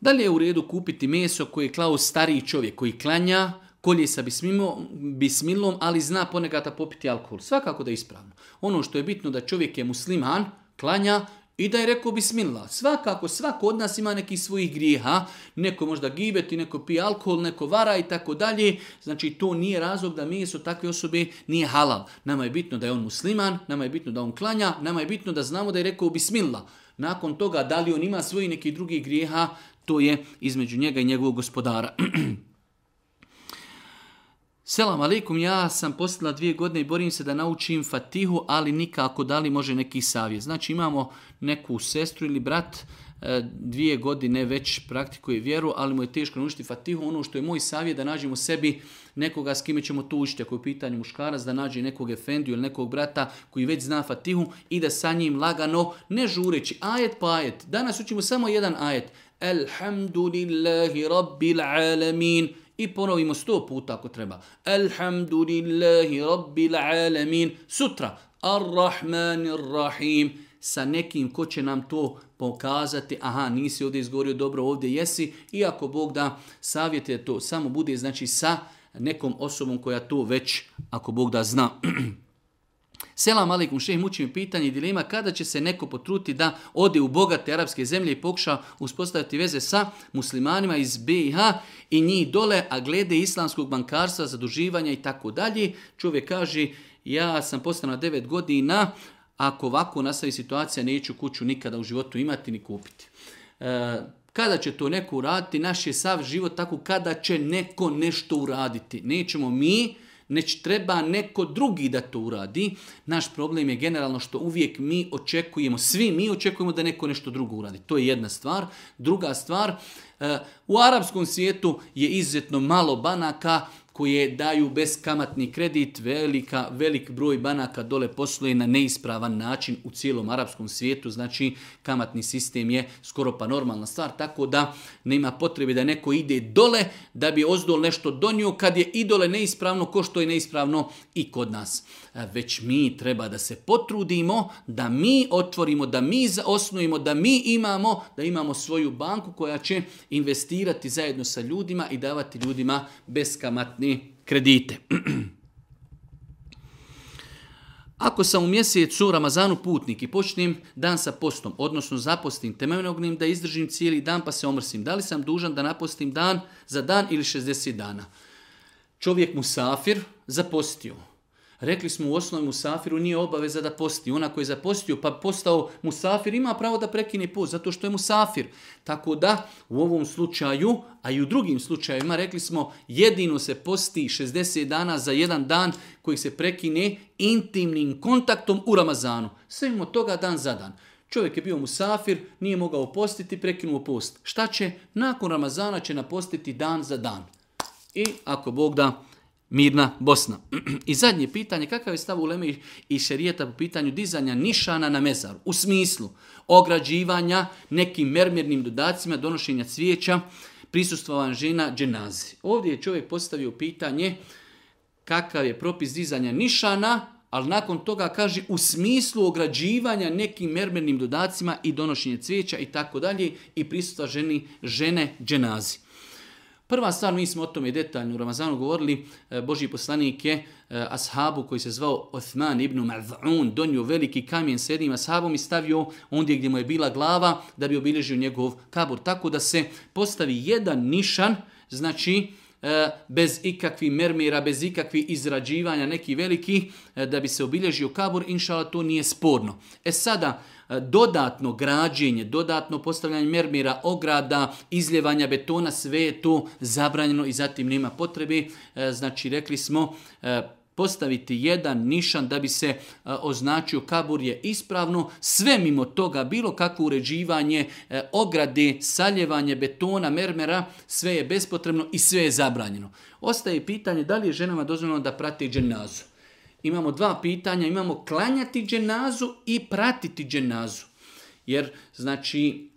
Da li je u redu kupiti meso koje je klao stariji čovjek koji klanja, kolje sa bismilom, bismilom, ali zna ponegata popiti alkohol. Svakako da je ispravno. Ono što je bitno da čovjek je musliman, klanja i da je rekao Bismila. Svakako, svako od nas ima neki svojih grijeha. Neko možda gibeti, neko pije alkohol, neko vara i tako dalje. Znači, to nije razlog da mi su takve osobe nije halal. Nama je bitno da je on musliman, nama je bitno da on klanja, nama je bitno da znamo da je rekao Bismila. Nakon toga, da li on ima svoji neki drugi grijeha, to je između njega i njegovog gospodara. Selam alaikum, ja sam postala dvije godine i borim se da naučim fatihu, ali nikako da li može neki savjet. Znači imamo neku sestru ili brat, e, dvije godine već praktikuje vjeru, ali mu je teško naučiti fatihu. Ono što je moj savjet da nađemo sebi nekoga s kime ćemo tu učiti, ako je pitanje pitanju muškarac, da nađe nekog efendiju ili nekog brata koji već zna fatihu i da sa njim lagano, ne žureći, ajet pa ajet. Danas učimo samo jedan ajet. Alhamdulillahi rabbil alamin. I ponovimo sto puta ako treba. Alhamdulillahi rabbil alamin. Sutra. Ar-Rahmanir-Rahim. Sa nekim ko će nam to pokazati. Aha, nisi ovdje izgovorio dobro, ovdje jesi. Iako Bog da savjetuje to, samo bude znači sa nekom osobom koja to već, ako Bog da zna. Selam alaikum šeh, muči mi pitanje i dilema kada će se neko potruti da ode u bogate arapske zemlje i pokuša uspostaviti veze sa muslimanima iz BiH i njih dole, a glede islamskog bankarstva, zaduživanja i tako dalje. Čovjek kaže, ja sam postao na devet godina, ako ovako nastavi situacija, neću kuću nikada u životu imati ni kupiti. E, kada će to neko uraditi, naš je sav život tako kada će neko nešto uraditi. Nećemo mi neć treba neko drugi da to uradi. Naš problem je generalno što uvijek mi očekujemo, svi mi očekujemo da neko nešto drugo uradi. To je jedna stvar. Druga stvar, e, u arapskom svijetu je izuzetno malo banaka koje daju beskamatni kredit, velika, velik broj banaka dole posluje na neispravan način u cijelom arapskom svijetu, znači kamatni sistem je skoro pa normalna stvar, tako da nema potrebe da neko ide dole da bi ozdol nešto donio kad je i dole neispravno, ko što je neispravno i kod nas. E, već mi treba da se potrudimo, da mi otvorimo, da mi osnujemo, da mi imamo, da imamo svoju banku koja će investirati zajedno sa ljudima i davati ljudima beskamatni kredite. Ako sam u mjesecu Ramazanu putnik i počnem dan sa postom, odnosno zapostim temeljnognim da izdržim cijeli dan pa se omrsim, da li sam dužan da napostim dan za dan ili 60 dana? Čovjek mu safir zapostio. Rekli smo u osnovi Musafiru nije obaveza da posti. Ona koji je zapostio pa postao Musafir ima pravo da prekine post zato što je Musafir. Tako da u ovom slučaju, a i u drugim slučajevima rekli smo jedino se posti 60 dana za jedan dan koji se prekine intimnim kontaktom u Ramazanu. Sve imamo toga dan za dan. Čovjek je bio musafir, nije mogao postiti, prekinuo post. Šta će? Nakon Ramazana će napostiti dan za dan. I ako Bog da, Mirna Bosna. I zadnje pitanje, kakav je stav Leme i šerijeta po pitanju dizanja nišana na mezaru? U smislu ograđivanja nekim mermirnim dodacima, donošenja cvijeća, prisustovan žena dženazi. Ovdje je čovjek postavio pitanje kakav je propis dizanja nišana, ali nakon toga kaže u smislu ograđivanja nekim mermernim dodacima i donošenje cvijeća i tako dalje i prisustva ženi, žene dženazi. Prva stvar, mi smo o tome detaljno u Ramazanu govorili, e, Boži poslanik je e, ashabu koji se zvao Othman ibn Maz'un, donio veliki kamen s jednim ashabom i stavio ondje gdje mu je bila glava da bi obilježio njegov kabur. Tako da se postavi jedan nišan, znači E, bez ikakvih mermira, bez ikakvih izrađivanja neki velikih, e, da bi se obilježio kabur, inšala to nije sporno. E sada, e, dodatno građenje, dodatno postavljanje mermira, ograda, izljevanja betona, sve je to zabranjeno i zatim nema potrebe, Znači, rekli smo, postaviti jedan nišan da bi se e, označio kabur je ispravno, sve mimo toga bilo kako uređivanje e, ograde, saljevanje betona, mermera, sve je bespotrebno i sve je zabranjeno. Ostaje pitanje da li je ženama dozvoljeno da prate dženazu. Imamo dva pitanja, imamo klanjati dženazu i pratiti dženazu. Jer, znači,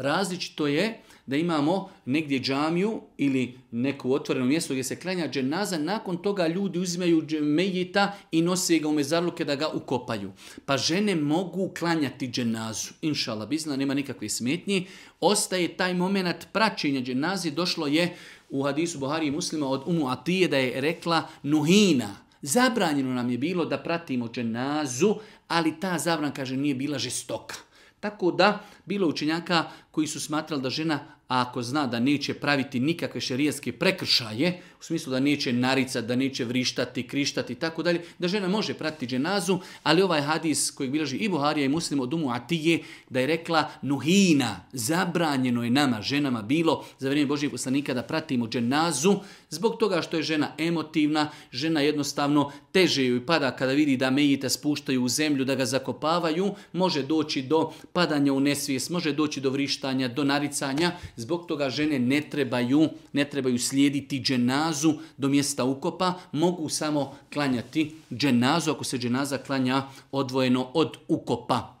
različito je da imamo negdje džamiju ili neku otvoreno mjesto gdje se klanja dženaza, nakon toga ljudi uzimaju mejita i nose ga u mezarluke da ga ukopaju. Pa žene mogu klanjati dženazu. Inšala bizna, nema nikakve smetnji. Ostaje taj moment praćenja dženazi. Došlo je u hadisu Buhari i muslima od Umu Atije da je rekla Nuhina, Zabranjeno nam je bilo da pratimo dženazu, ali ta zabran, kaže, nije bila žestoka. Tako da, bilo učenjaka koji su smatrali da žena, ako zna da neće praviti nikakve šerijaske prekršaje, u smislu da neće naricati, da neće vrištati, krištati i tako dalje, da žena može pratiti dženazu, ali ovaj hadis kojeg bilaži i Buharija i Muslim od Umu Atije, da je rekla nuhina, zabranjeno je nama, ženama bilo, za vrijeme Božijeg poslanika da pratimo dženazu, zbog toga što je žena emotivna, žena jednostavno teže joj pada kada vidi da mejite spuštaju u zemlju, da ga zakopavaju, može doći do padanja u nesvijest, može doći do vrišta, do naricanja. Zbog toga žene ne trebaju, ne trebaju slijediti dženazu do mjesta ukopa. Mogu samo klanjati dženazu ako se dženaza klanja odvojeno od ukopa.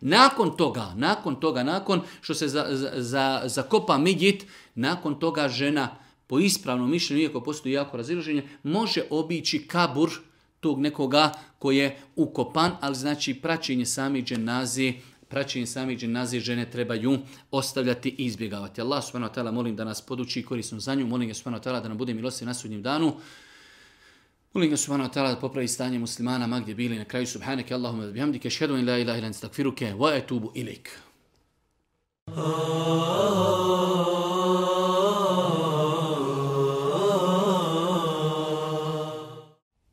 Nakon toga, nakon toga, nakon što se za, za, zakopa midjit, nakon toga žena po ispravnom mišljenju, iako postoji jako raziloženje, može obići kabur tog nekoga koji je ukopan, ali znači praćenje sami dženazi praćenje samih dženazije žene trebaju ostavljati i izbjegavati. Allah subhanahu wa ta'ala molim da nas poduči i koristim za nju, molim ga subhanahu wa ta'ala da nam bude milosti na sudnjem danu. Molim ga subhanahu wa ta'ala da popravi stanje muslimana ma gdje bili na kraju Subhanake Allahumma da bihamdike šhedu in la ilaha ilan stakfiruke wa etubu ilik. Oh, oh, oh.